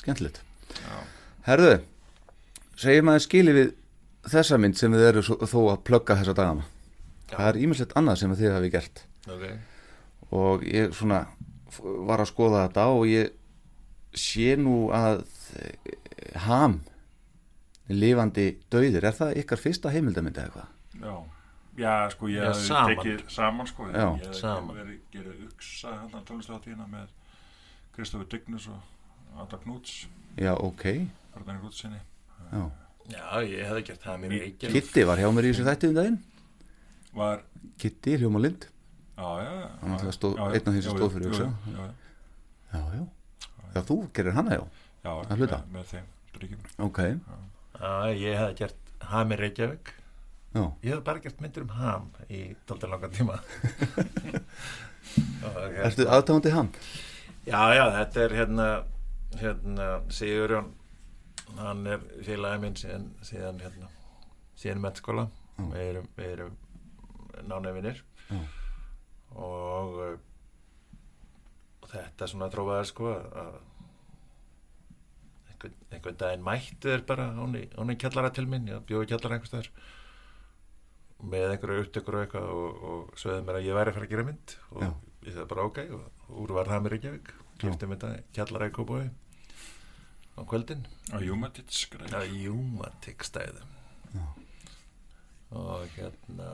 Skemmtilegt. já. Herðu, segjum að skili við þessa mynd sem við erum svo, þó að plugga þessa dagana. Það er ímislegt annað sem þið hafi gert. Ok. Og ég svona var að skoða þetta og ég sé nú að ham lifandi dauðir, er það ykkar fyrsta heimildamindi eða eitthvað? Já, já, sko ég saman. tekið saman sko, Já. ég Saman. verið gerðið uksa hann að tónlistáttíðina með Kristofur Dignus og Ada Knúts, Já, ok. Já. Já, ég hefði gert það mér ekki Kitty var hjá mér í þessu þætti um daginn. Var, Kitty, Hljóma Lind. já, já. Hann já, einn af þeim sem stóð fyrir Uksa. Já, já, Já, já. Já, þú gerir hana, já. já, með þeim dryggjum. Ok. Já, ég hefði gert ham í Reykjavík Já. Ég hefði bara gert myndir um ham í dálta langan tíma Og hérna- Ertu aðtáðandi ham? Já, já, þetta er hérna hérna Sigurjón hann er félagi minn síðan, síðan hérna síðan í mennskóla við erum, við erum nánefinir Já. og og þetta svona trófaði sko að einhvern, einhvern daginn mættu þeir bara hún í kjallara til minn, ég bjóði kjallara einhvers staðar með einhverju upptökur og eitthvað og, og sögðu mér að ég væri að fara að gera mynd og Já. ég sagði bara ok og úr var það mér Reykjavík. Klifti mynd að kjallara í Kópói á kvöldin. Á Júmatik stæðum. Og hérna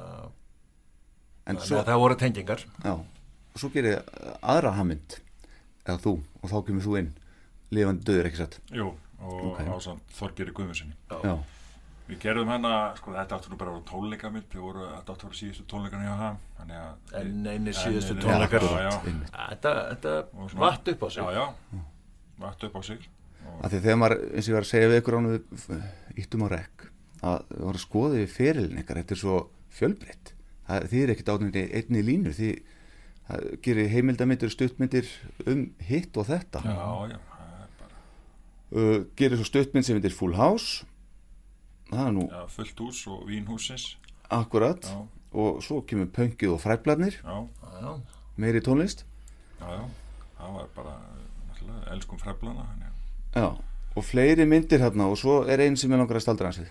En svo, að það voru tengingar. Já, og svo gerir aðra hamind, eða þú, og þá kemur þú inn, lifandi döður, ekki satt? Jú, og Ok. okay. ásand Þorgeri Guðmundsson. Já. Við gerðum hana, sko þetta áttur nú bara að vera tónleikamynd, við voru, þetta áttur að vera síðustu tónleikarni hjá ham, þannig að... En eini síðustu tónleikar. Já, já, þetta, þetta vatt upp á sig Já, já, vatt upp á sig. Af því þegar maður, eins og ég var að segja við ykkur ánum íttum á rekk, að við vorum að skoða við ferilin ykkar, þetta er svo fjölbreytt. Það þið er ekkert átnandi einni línu, því það gerir heimildamindir, stuttmyndir um hitt og þetta. já, já, það er Uh, gerir svo stuttmynd sem heitir Full House, það er nú já, fullt hús og vínhúsins, akkurat, já, og svo kemur pöngið og fræblarnir, já, Já, meiri tónlist. já, já, það var bara, elskum að, Já, og fleiri myndir hérna og svo er einn sem ég langar að staldra hans við.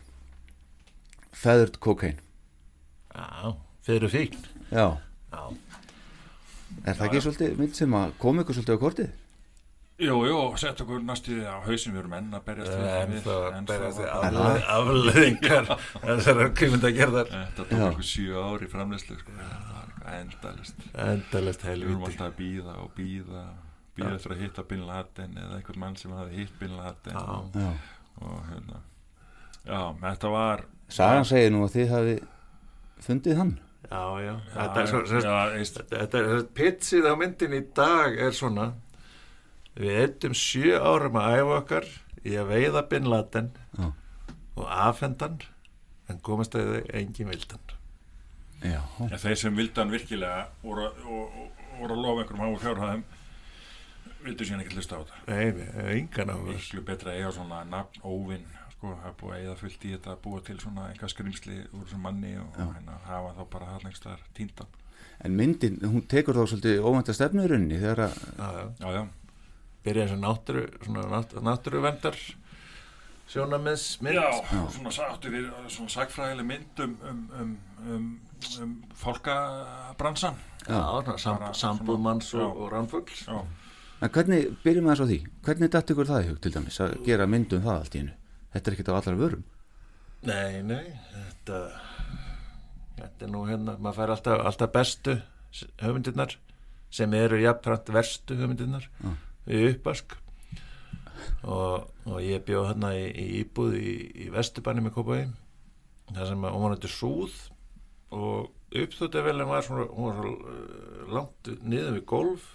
Feathered cocaine Já, fyrir fíkn Já, Já, er það ekki svolítið mynd sem að koma ykkur svolítið á kortið? Jú, jú, sett okkur næstu á hausin við erum enn að berjast við en það berjast við að- afleð- afleðingar þessar kvikmyndagerðar. Þetta tók okkur sjö ári framleyslu sko. endalist Endalist Við erum helviti alltaf að býða og býða býða eftir að hitta Bin Laden eða einhvern mann sem hafi hitt Bin Laden Já. og, og hérna. Já, þetta var Sagan segir nú að þið hafi fundið hann. Já, já, Já, þetta er er sérst, pitsið á myndin í dag er svona við eittum sjö árum að æfa okkar í að veiða Bin Laden Já. og afhendan en komast að þau engin vildan. Já, En þeir sem vildi hann virkilega voru, og, og, voru að lofa einhverjum háu fjárhæðum vildu síðan ekki hlusta á þetta. Nei, nei, engan á þess miklu betra að eiga svona nafn óvinn sko, að eiga fullt í þetta að búa til svona einhvað skrimsli úr þessum manni og, hérna, hafa þá bara hallnengstar tíndan en myndin, hún tekur þá svolítið óvænta stefnu í rauninni þegar að Já, já, byrja eins og náttúru náttúruvendar sjónamiðsmynd já, og svona sáttu við svona sagfræðileg mynd um, um, um, um, um fólkabransan Já, svona sambúðmanns og, já. og ránfugls Já, En hvernig, byrjum við þess á því, hvernig datt ykkur það í hug til dæmis að gera myndum það allt í hennu? Þetta er ekkert á allra vörum. Nei, nei, þetta þetta er nú hérna, maður fær alltaf, alltaf bestu höfundirnar sem eru jafnframt verstu höfundirnar Já. Við uppask og, og ég bjóð hérna í, í íbúð í, í vestubanni með Kópaví það sem að hún var nættu súð og uppþóttavelin var svona, hún var svo uh, langt niður við golf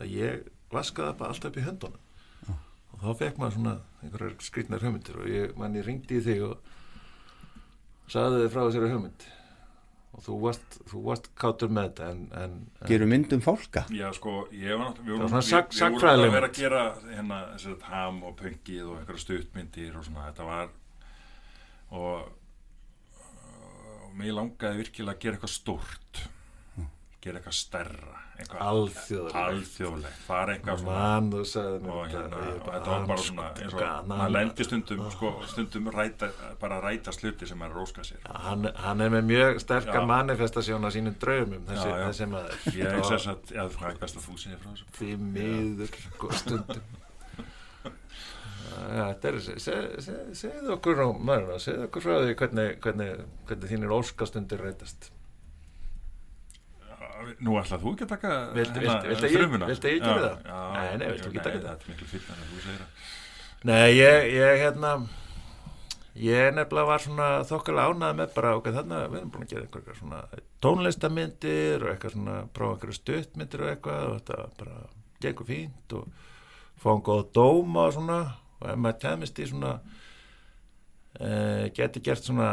að ég vaskaði bara alltaf upp í höndunum. Og þá fekk maður svona einhverjar skrýtnar hugmyndir og ég, mann ég ringdi í þig og sagði þið frá þessari hugmynd og þú varst, þú varst kátur með þetta en, en, en Gerum myndum fólka? já sko, ég var náttúrulega við svona við, sag- við vorum að vera að gera hérna, þessi ham og pöngið og einhverja stuttmyndir og svona, þetta var og og mig langaði virkilega að gera eitthvað stórt gera eitthvað stærra eitthvað Alþjóðlegt. alþjóðlegt fara eitthvað svona Man, þú sagði mér og, hérna, og þetta var bara svona eins og gaman. maður lendi stundum sko, stundum ræta, bara að ræta sluti sem er róska sér hann, hann er með mjög sterka Já. manifestasjón á sínum draumum þessi, Já, já. þessi maður ég er þess að, já, það er best að þú segir frá þessu því miður sko, stundum Já, þetta er seg- seg- segðu okkur nú, maður, segðu okkur frá því hvernig, hvernig, hvernig þínir óskastundir reytast Nú ætlað þú ekki að taka hérna, viltu- að ég- að geri það? Nei, nei, viltu ekki taka það? Þetta er miklu fyrir að þú segir það Nei, ég, ég hérna ég nefnilega var svona þokkalega ánað með bara ok, þarna við erum búin að gera eitthvað svona tónlistamyndir og eitthvað svona prófa eitthvað stuttmyndir og eitthvað og þetta bara gengur fínt og fáum góða dóma og svona og ef maður kemist í svona geti gert svona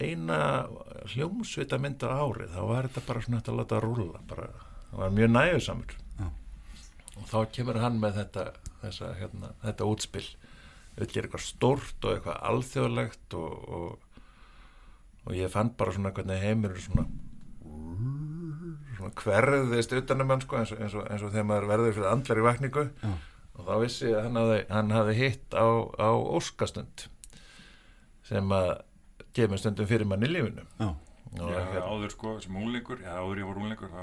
eina hljómsvita mynd á árið þá var þetta bara svona hægt að láta að rúlla bara, það var mjög næjusamur og þá kemur hann með þetta þessa, hérna, þetta útspill við gera eitthvað stórt og eitthvað alþjóðlegt og, og, og ég fann bara svona hvernig heimur er svona svona hverðist utanum hann sko eins og, eins og, eins og þegar maður verður fyrir andlar í vakningu. Já. og þá vissi ég að hann hafði, hann hafði hitt á, á óskastund sem að kemur stundum fyrir mann í lífinu. Já. og Já, hérna, áður sko, sem úlingur, já, áður ég var úlingur þá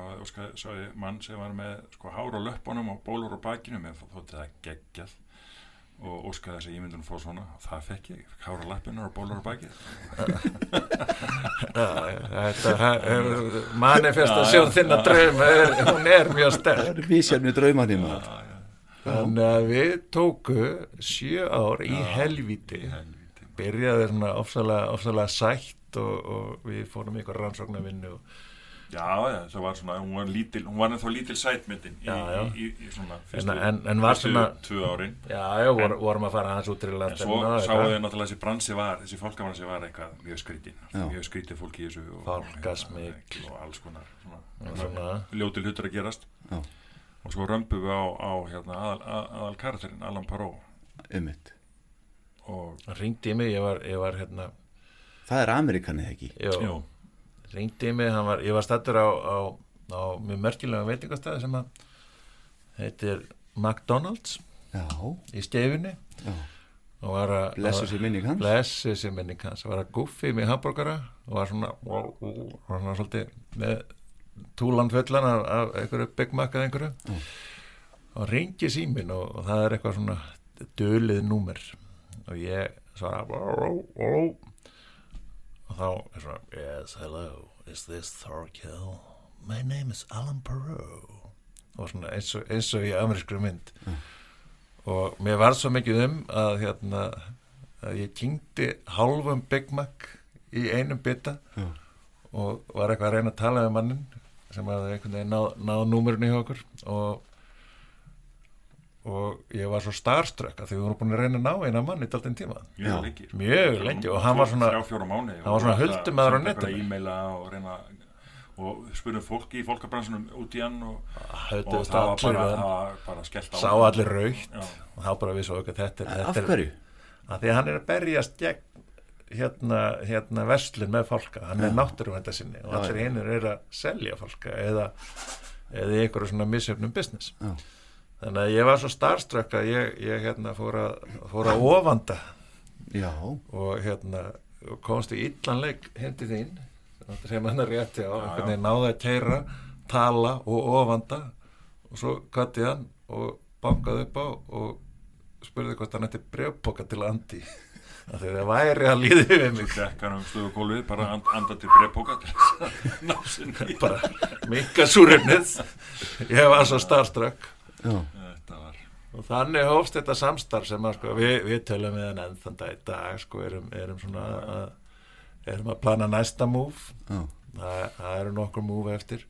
sá ég mann sem var með sko hár á löppunum og bólur á bakinu með þótti það geggjall og óskaði þess að ég myndi hún fá svona og það fekk ég, ég fekk hár á löppunar og bólur á bakið. Já, þetta er manifestasjón þinna draum er, hún er mjög sterk. Það er vísjarni draumanni maður. Þannig að við tóku sjö ár í helvíti byrjaði svona ofsalega, ofsalega sætt og, og við fórum í eitthvað rannsóknarvinnu og Já, já, það var svona, hún var lítil, hún var ennþá lítil sætmyndin í, Já, já. í, í, í svona En- fyrstu, en- en var fyrstu svona- tvö árin. Já, já, vor, vorum að fara hans út til En land svo sáu þau náttúrulega þessi bransi var, þessi fólkabransi var eitthvað mjög skrítinn, Já. mjög skrítið fólk í þessu og, Fálkasmygl. og alls konar svona, svona. ljótil hlutur að gerast Já. og svo römpum við á, á hérna, aðal, að, aðal karakterinn, Alan Paró Einmitt. Og ringdi í mig, ég var, ég var hérna Það er Amerikanið ekki. Jú. ringdi í mig, hann var, ég var stattur á, á, á mjög merkilega veitingastæði sem að heitir McDonald's Já. í skeifinni Já. og var að Blessuð sé minning hans. blessu sér minning hans var að guffi með hambúrgara og var svona, var svona svolítið með túlan fullan af, af einhverju Big Mac eða einhverju og ringi símin og, og það er eitthvað svona dölið númer og ég svara og þá er svona yes, hello, is this Thorkill? My name is Alan Perot og svona eins og, eins og í amerískri mynd. Og mér var svo mikið um að hérna að ég kynnti hálfum Big Mac í einum bita Já. og var eitthvað að reyna að tala með mannin sem hafði einhvern veginn náð, náð númurinn í okkur. Og og ég var svo starstruck að því við vorum búin að reyna að ná eina mann í daldinn tíma Mjög lengi. mjög lengi og hann var svona svona huldum aðra á netinu E-maila og reyna og spurðum fólki í fólkabransunum út í hann og, Höfðu og það var bara, það var bara skellt á sá allir raukt Já. og þá bara við svo að þetta er Af þetta er- hverju? að því að hann er að berjast gegn hérna, hérna verslun með fólka hann er náttúruvenda sinni og allir já. einir er að selja fólka eða, eða einhverju svona misjöfnum business Já. Þannig að ég var svo starstruck að ég, ég hérna fór að, fór að ofanda. Já. og hérna komst í illan leik hindi þín. Sem hann er rétti á Já, já. náði að keira tala og ofanda. Og svo kvætti hann og bankaði upp á og spurði hvort hann ætti brefpoka til Andi. Því það væri að líði við mig. Svo dekk hann um stöðu gólfið, bara and, anda til sinni. bara mikka súrefnið. Ég var svo var, og þannig hófst þetta samstarf sem að sko, við, við tölum við hann enn þann dag í dag sko, erum, erum svona að, erum að plana næsta múf það, það eru nokkur múf eftir.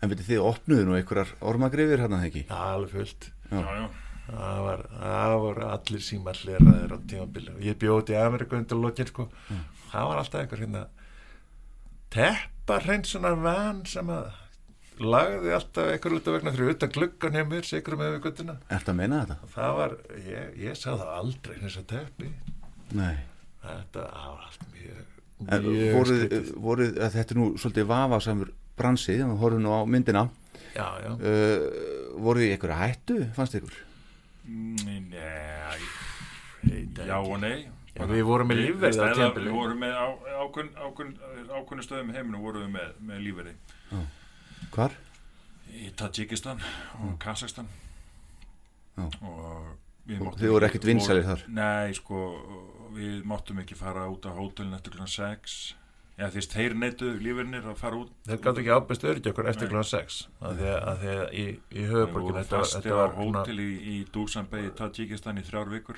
En veitir þið opnuðu nú einhverjar ormagrifir hérna ekki? Já, alveg fullt. Já. já, það, var, það voru allir símar hleraðir á tímabili og ég bjóti í Ameríku undir lokin sko. það var alltaf einhver hérna teppa hreinsunar van sem að lagði alltaf út af vegna fyrir utan gluggan hjá mér sigur með við guttuna Ertu að meina þetta? það var, ég, ég sá það aldrei þess að teppi Nei. þetta var allt mjög mjög voruð, voruð, að þetta er nú svolítið vafasamur bransi, þannig að horfum nú á myndina. já, já, Uh, voruð þið í einhverja hættu, fannst ykkur? Mm, Nei, já og nei. Já, við vorum með lífverði á tímabili. Við vorum með á, ákveðn, ákveðn, ákveðnu stöðum heiminu vorum við með, með lífverði. Hvar? Í Tajikistan og Kazakstan. Já. Og við Og máttum þið voru ekkert vinsælir voru- þar? Nei, sko, við máttum ekki fara út á hótelin eftir klukkan 6. Já, því að þeir neituðu lífverinir að fara út. þeir gáttu ekki ábyrst öryggi okkur eftir klokkan 6 af því að, því að í, í höfuborgin var- fastir þetta á hótel í, í Dúsanbei í Tajikistan í þrjár vikur.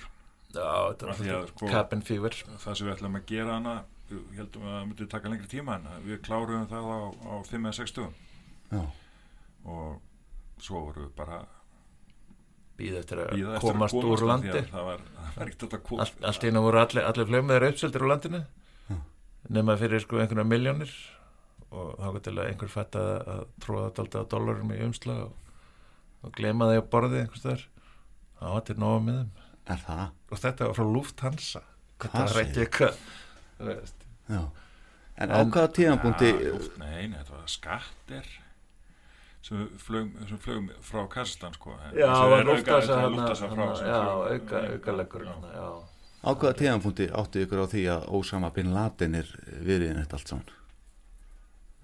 Já, þetta var sko, cabin fever. Það sem við ætlum að gera hana, við heldum að það myndi taka lengri tíma en við kláruðum það á, á 5 eða 6 stugum. Já. Og svo vorum við bara býða eftir að eftir komast að úr landi Það var, það var ekkert að koma. allt, allt í einu voru allir, allir flögmiðar uppseldir úr landinu nema fyrir sko einhverja miljónir og þá gott til að einhver fætt að, að tróða þetta á dollarum í umsla og, og glema þeir á borði einhvers þar það var til nóga með þeim Er það? og þetta var frá Lufthansa þetta Hvað var ekki eitthvað. Já. En á hvaða tíðanbúndi, Ja, nei, nei, þetta var skattir sem flögum, frá Kazakstan sko. En já, það var auka- já, flög- auka, auka leggur já. á hvaða tíðanbúndi áttu ykkur á því að Ósama Bin Laden er viðriðin þetta allt saman?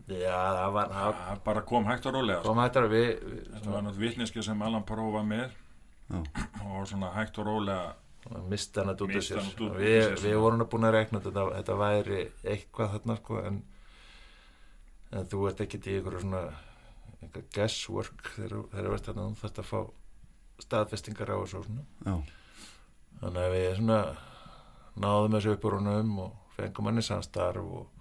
já, það var það Það bara kom hægt og rólega sko. kom hættar við, við Þetta var náttúrulega vitneski sem Alan Paró var með Já. og svona hægt og rólega mista hann að Missti sér úr við, sér, við svona. vorum að búin að rekna þetta, þetta væri eitthvað þarna sko en, en þú ert ekkert í einhverju svona einhver guesswork þegar þegar ert þarna þú þarft að fá staðfestingar á þessu þannig að við svona náðum þessu upp úr honum og fengum hann í samstarf og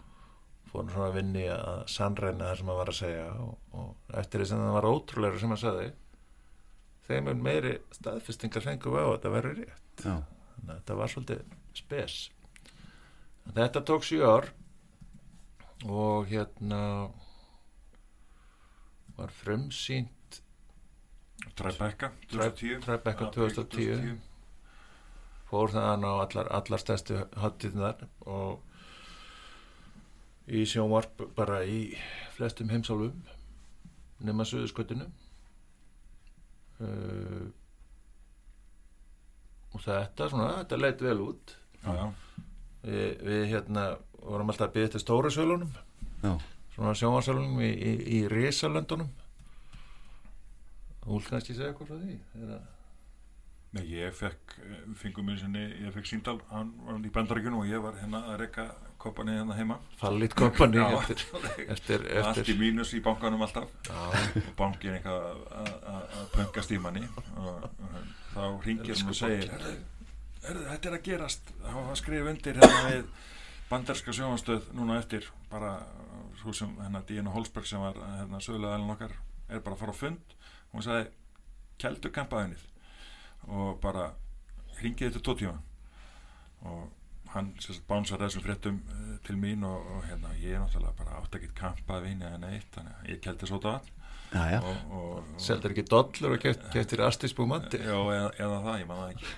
fórum svona að vinni að sannreina það sem hann var að segja og, og eftir því sem það var ótrúlega sem hann sagði þeim er meiri staðfestingar fengum við á þetta verður rétt. Já. þannig að þetta var svolítið spes. Þetta tók sjö ár og hérna var frumsýnt Tri- 2010 Tribeca Apríl 2010 fór það á allar, allar stærstu hattiðnar og í sjónvarp bara í flestum heimsálfum nema suðuskotinu uh, og þetta svona, þetta leit vel út. Já, já. Við, við hérna vorum alltaf að byggja til stóru sölunum. Já. Svona sjónvarsölunum í, í, í risalöndunum. Vilt kannski segja eitthvað frá því? Þeirra... Nei, ég fekk, fengum mér sinni, ég fekk síndal, hann var í bandaríkjunum og ég var hérna að rekka kopani hérna heima. Fallit eftir, eftir, Allt í mínus í bankanum alltaf. Já. og bankin eitthvað að- pöngast í manni. Og, og þá ringir hann og segir herðu, herðu, þetta er að gerast. Þá var skrif undir hérna við banderska sjónastöð núna eftir bara svo sem hérna Díana Holsberg sem var hérna sögulega elin okkar er bara að fara á fund. Og hún sagði keldu kampaðinnið og bara ringið þetta tvo tíma. Og hann sérst bánsar þessum fréttum uh, til mín og, og hérna ég er náttúrulega bara átt að geta kampað vini eða neitt þannig að ég keldi og, og Seldur ekki dollur og keft, keftir astisbúmandi Já, eða, eða það, ég man það ekki.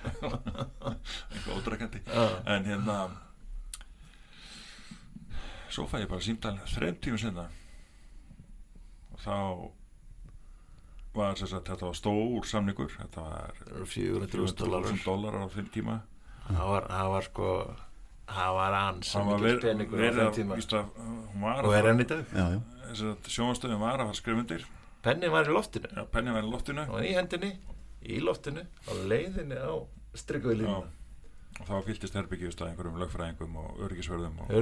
Eitthvað ódrakandi en hérna svo fæ ég bara símdal þreim tíma sinna og þá var þess að þetta var stór samningur. Þetta var 400.000 dollarar. dólarar. á þeim tíma. Það var, það var sko það var ans hann var verið að tíma. víst að hún var Og er enn í dag. Sjónastöðin var að fara skrifundir. Penni var í loftinu. Já, penni var í loftinu. Og í hendinni, í loftinu á leiðinni á línu og þá fylgist herbyggið að einhverjum lögfræðingum og örgisverðum og,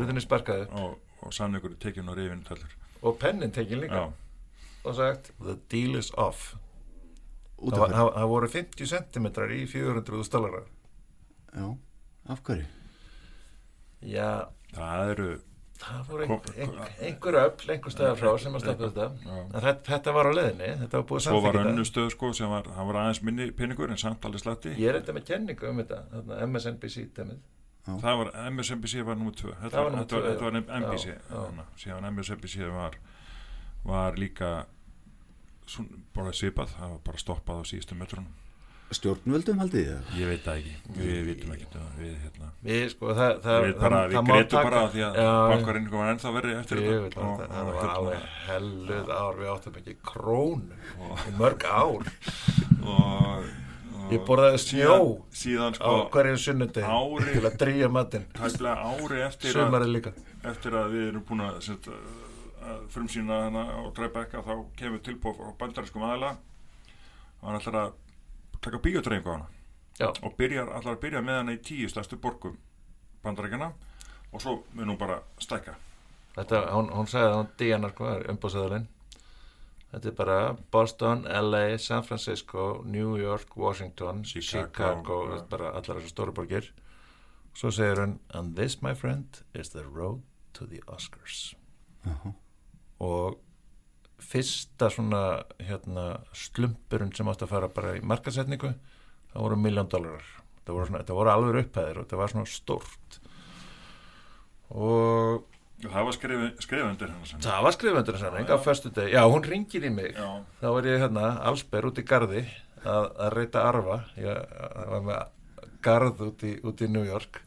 og, og samningur tekinn og tölur og pennin tekin líka? Já. og sagt the deal is off. Út það, voru 50 cm í 400.000 dollara Já, af hverju? já, það eru það voru einhver, einhver, einhver öll einhver stöðar frá sem að stoppa þetta. En þetta, þetta var á leiðinni, þetta var búið að svo var önnu stöð sko sem var, hann var aðeins minni peningur en samt alveg slatti. Ég er þetta með kenningu um þetta þarna, MSNBC dæmið. Það var MSNBC var nummer 2 þetta var var, þetta var, hana, síðan MSNBC var var líka svona, bara svipað, það var bara stoppað á síðustu metrunum Stjórnvöldum haldið þið það? ég veit það ekki, við vitum ekki við hérna. Við sko það, það, við bara, það, við taka- bara því að bankarinn var ennþá verið eftir Ég þetta. og- það, og það var hérna- alveg helluð ár. Við áttum ekki krónu í mörg ár. Og, og ég borðaði snjó síðan, síðan sko á hverju sunnudegi ári- til að drýja matinn. Tæplega ári eftir líka. eftir að við erum búin að, set, að frumsýna hana á Tribeca þá kemur tilbúið á bandarískum aðila. Og hann ætlar að taka bíotreifingu á hana Já. og byrjar, ætlar að byrja með hana í tíu stærstu borgum bandaríkjana og svo mun hún bara stækka Þetta, hún, hún sagði að hún Diana sko, umbúðsæðalinn Þetta er bara Boston, LA, San Francisco, New York, Washington, Chicago, Chicago, ja. bara allar þessar stóru borgir. Svo segir hún, and this, my friend, is the road to the Oscars. Jaha. Og fyrsta svona hérna, slumpurinn sem átti að fara bara í markasetningu, það voru miljón dólarar. Þetta voru, svona, þetta voru alveg upphæðir og þetta var svona stórt. Og það var hennar Það var skrifundur. Já, hún ringir í mig. Já. Þá var ég hérna allsber út í garði að, að reyta arfa. Ég var með garð út í, út í New York.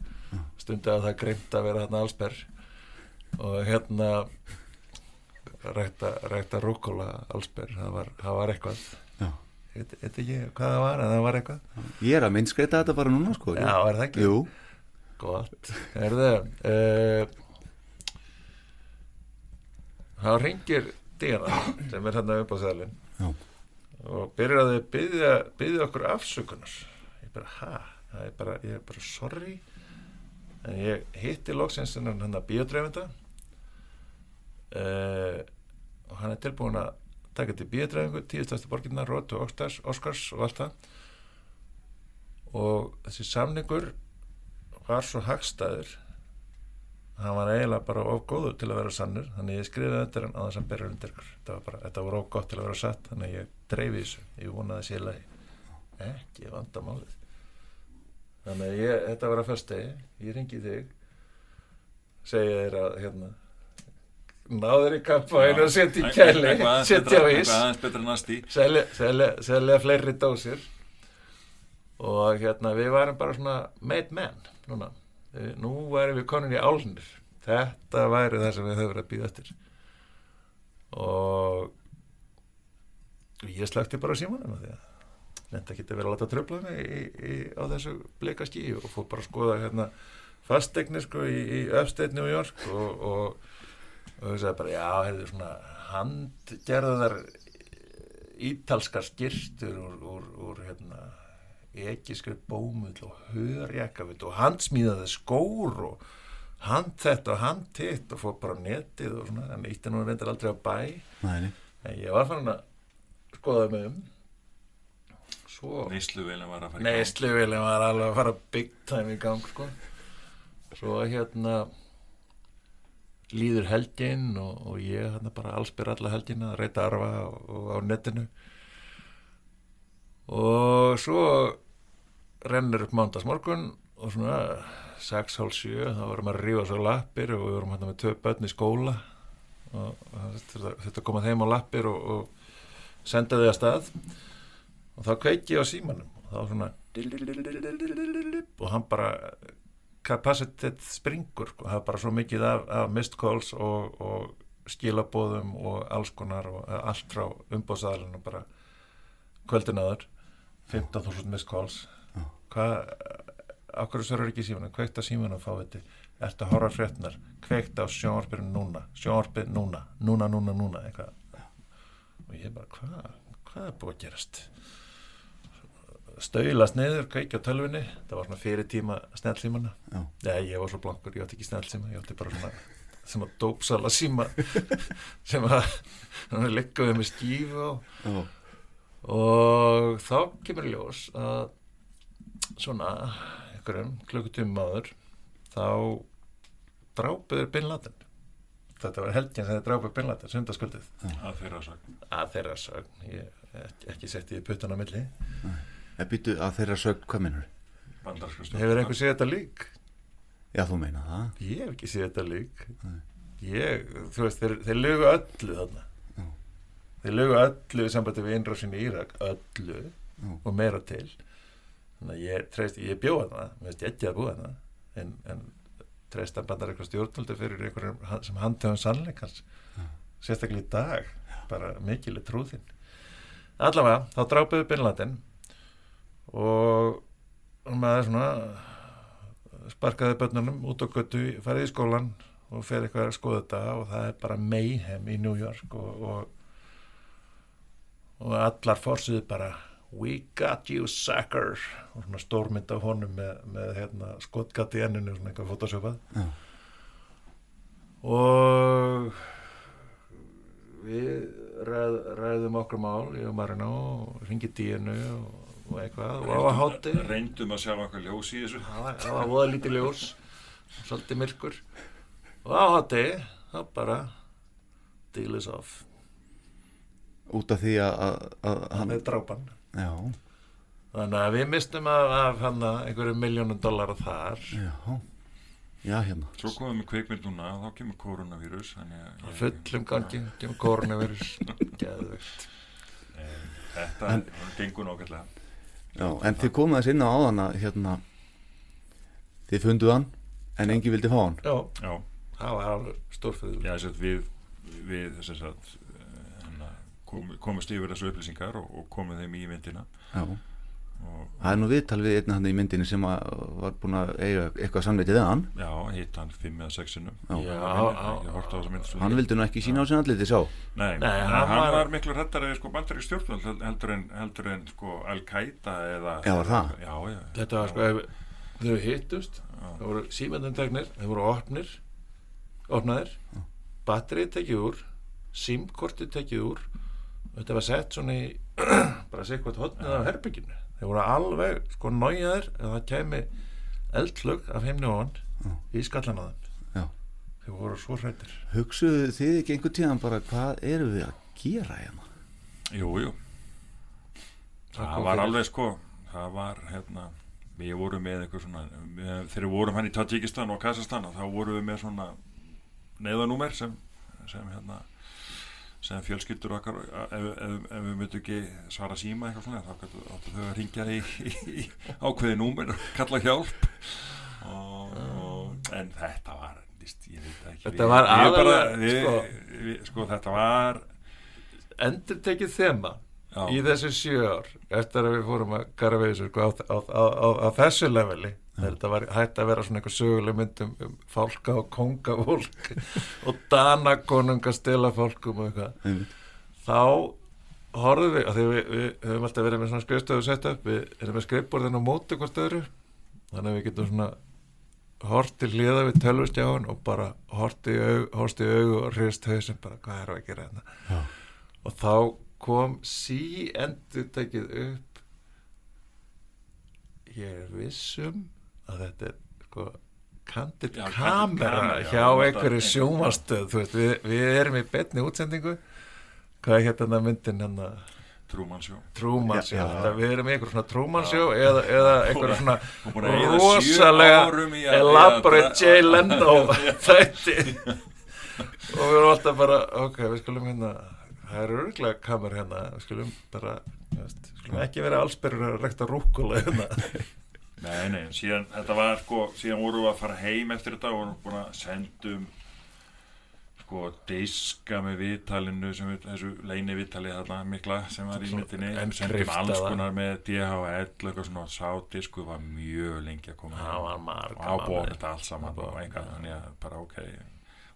Stundi að það greimt að vera hérna allsber. Og hérna rækta, rækta rúkóla allsber. Það var, það var eitthvað. Veit veit ekki hvað það var, en það var eitthvað. Ég er að minnskreita þetta bara núna sko Já, er það ekki? Jú Gott. Er það? Uh, þá ringir Díana sem er hérna upp á seðlinn Já. og byrjar að byggja, byggja okkur afsökunar. Ég bara, ha? Það er bara, ég er bara sorry. En ég hitti loksins að biodreifenda uh, og hann er tilbúin að taka til biodreifingu, tíu stærstu borginnar, Rót og Oscars, Oscars og allt það. Og þessi samningur var svo hagstæður hann var eiginlega bara of góður til að vera sannur. Þannig ég skrifaði undir hann á þess að byrja undir ykkur. Þetta bara, þetta var of gott til að vera satt þannig ég dreifi þessu, ég vonaði lagi. Ekki vandamálið. Þannig ég, þetta var að fyrstegi ég ringi þig segi þér að hérna náður í kampaðinu og setja í kæli setja á ís. selja, fleiri dósir. Og hérna við varum bara svona made men núna, Við- nú væri við konin í álnir. Þetta væri það sem við höfum verið að býða eftir. Og ég slökti bara símanum af því að ekki að vera að láta tröfla mig í, í, á þessu bleika skí og fór bara að skoða hérna fastegnir sko í, í Upstate New York og, og, og þau sagði bara já, hefði svona handgerðar ítalskar skýrstur úr, úr, úr hérna ekiskrið bómull og hörjakafit og handsmíðaði skór og hand þetta og hand hitt og fór bara netið og svona en ítti nú reyndar aldrei á bæ. Nei, en ég var fann að skoða mig um. Svo Neysluvelin var að fara í gang. Neysluvelin var alveg að fara big time í gang sko. Svo hérna líður helgin og, og ég hérna bara allsbyr alla helgina að reyta arfa og, og á netinu og svo rennur upp mándagsmorgun og svona 6.30 þá vorum að rífa svo lappir og við vorum hérna með tvö börn í skóla og þetta, koma þeim á lappir og, og senda þau að stað og þá kveiki ég á símanum og þá svona og hann bara capacity springur og það er bara svo mikið af, af missed calls og, og skilabóðum og alls konar og allt frá umbóðsæðalinu bara kvöldinaður 15.000 missed calls. Hvað okkur sörur ekki símanum, kveikt á símanum fá þetta, ertu að horfa fréttnar kveikt á sjónvarpinu núna. Sjónvarpinu núna, núna, núna, núna eitthvað. Og ég bara, hvað hvað er búið að gerast stöylast niður, kveikja tölvinni það var svona fyrir tíma snellsímana Já. já, ég var svo blankur, ég átti ekki snellsíma ég átti bara svona sem að dópsala síma sem að leggjaði með skífu og, og þá kemur ljós að svona einhverjum klukkutum maður þá drápuður Bin Laden. Þetta var helgin sem þið drápuður Bin Laden sundaskvöldið. Að þeirra sagn að þeirra sagn ég ekki, ekki sett í puttun á milli En býtu að þeirra sög, hvað minnur? bandarska hefur einhver séð þetta lík? Já, þú meina það. Ég hef ekki séð þetta lík. Ég, þú veist, þeir, þeir lögu öllu þarna. Já. þeir lögu öllu sambandi við innrásin í Írak öllu Já. og meira til. Þannig að ég treyst, ég bjóða þarna mér veist ég ekki að búa þarna. En, en treysta bandar eitthvað stjórnvöldu fyrir einhverjum sem handhefum sannleikans. Sérstaklega í dag bara mikileg trúðinn allavega, þá drápuðu Binladin og maður svona sparkaði börnunum út á göttu, farið í skólan og fer eitthvað að skoða þetta og það er bara mayhem í New York og, og, og allar fórsuðu bara we got you sucker og svona stórmynd af honum með, með hérna, skotgat í enninu svona eitthvað fotosjópað Já. og við ræð, ræðum okkur mál ég og Marino og ringi díinu og, og eitthvað og á að hátti reyndum að sjá eitthvað ljós í þessu. Það var- það var voða lítið ljós. Svolítið myrkur. Og á hátti þá bara deal is off. Út af því að, að, að hann er drápan. Já, þannig að við mistum af, af hann einhverju miljónum dollara þar. Já. Já, hérna. Svo komum við kveikmynd núna þá kemur koronavírus þannig að Á fullum gangi, kemur koronavirus geðvegt þetta En- gengur nákvæmlega Já, en þið komuð þess inn á áðan að hérna Þið funduð hann En engi vildi fá hann. Já, já, það var stórfyrir já að við við þess að hérna, kom, komust yfir þessu upplýsingar og, og komum þeim í myndina. Já Það er nú viðtal við einna hann í myndinni sem að var búin að eiga eitthvað samveitið við hann. Já, hitt hann fimm eða sex sinnum. Já. Hann vildi nú ekki sína á sinna allir sá. Nei, Nei, hann, hann hann var- var, miklu hrættari sko, bandarík stjórnvöld hel- heldur en, heldur en sko, Al-Qaida eða Já, var það? Já, já. Þetta var sko, ef þau hittust það voru símendundegnir, þau voru opnir opnaðir batterið tekið úr símkortið tekið úr og þetta var sett svona í bara sér hvað hotnið af herbygginu þeir voru alveg sko nájaðir að það kemi eldlög af heimni og hann í skallan á þeim. Já. þeir voru svo hrættir Hugsuðu þið ekki einhvern tíðan bara hvað eru við að gera hérna? Jú, jú. Það Það var fyrir. alveg sko það var hérna við vorum með eitthvað svona við, þegar við vorum hann í Tajikistan og Kazakstan þá vorum við með svona neyðanúmer sem, sem hérna sem fjölskyldur okkar ef, ef, ef við myndum ekki svara síma eitthvað svona þá áttu þau að ringja í, í, ákveði númer og kalla hjálp og, og, en þetta var víst, ég veit ekki Þetta var aðalega, sko. sko þetta var endur tekið þema Já. í þessu sjö ár eftir að við fórum að garfa þessu sko, á, á, á, á þessu leveli þetta var hægt að vera svona eitthvað söguleg myndum um fálka og kongafólk og danakonunga stila fólkum og eitthvað. Þá horfum við, við, við höfum alltaf verið með svona skrifstöðu sett upp við erum með skrifborðin á móti hvort öðru. Þannig að við getum svona horti hlýða við tölvustjáðun og bara horti í augu og hrist hausum bara hvað er að gera hérna? Og þá kom sí endur tekið upp. Ég er vissum að þetta er sko kandid kamera já, hjá einhverju. sjómastöð við, við erum í betni útsendingu. Hvað er hérna myndin hérna? Trúmannsjó Trúmannsjó, við erum í einhver svona trúmannsjó eða, eða einhver svona rosalega elaborate Jay Leno þætti. Og við erum alltaf bara ok, við skulum hérna það eru örglega kamur hérna við skulum bara við skulum ekki vera allsperður að rekta rúkula hérna Nei, nei, síðan þetta var sko, síðan vorum við að fara heim eftir þetta og vorum búin að sendum sko diska með viðtalinu sem við, þessu leini viðtali þarna mikla sem var í myndinni. sendum alls konar með DHL eitthvað svona sá disku var mjög lengi að koma. Og ábúið þetta allt saman og enga þannig að bara ok.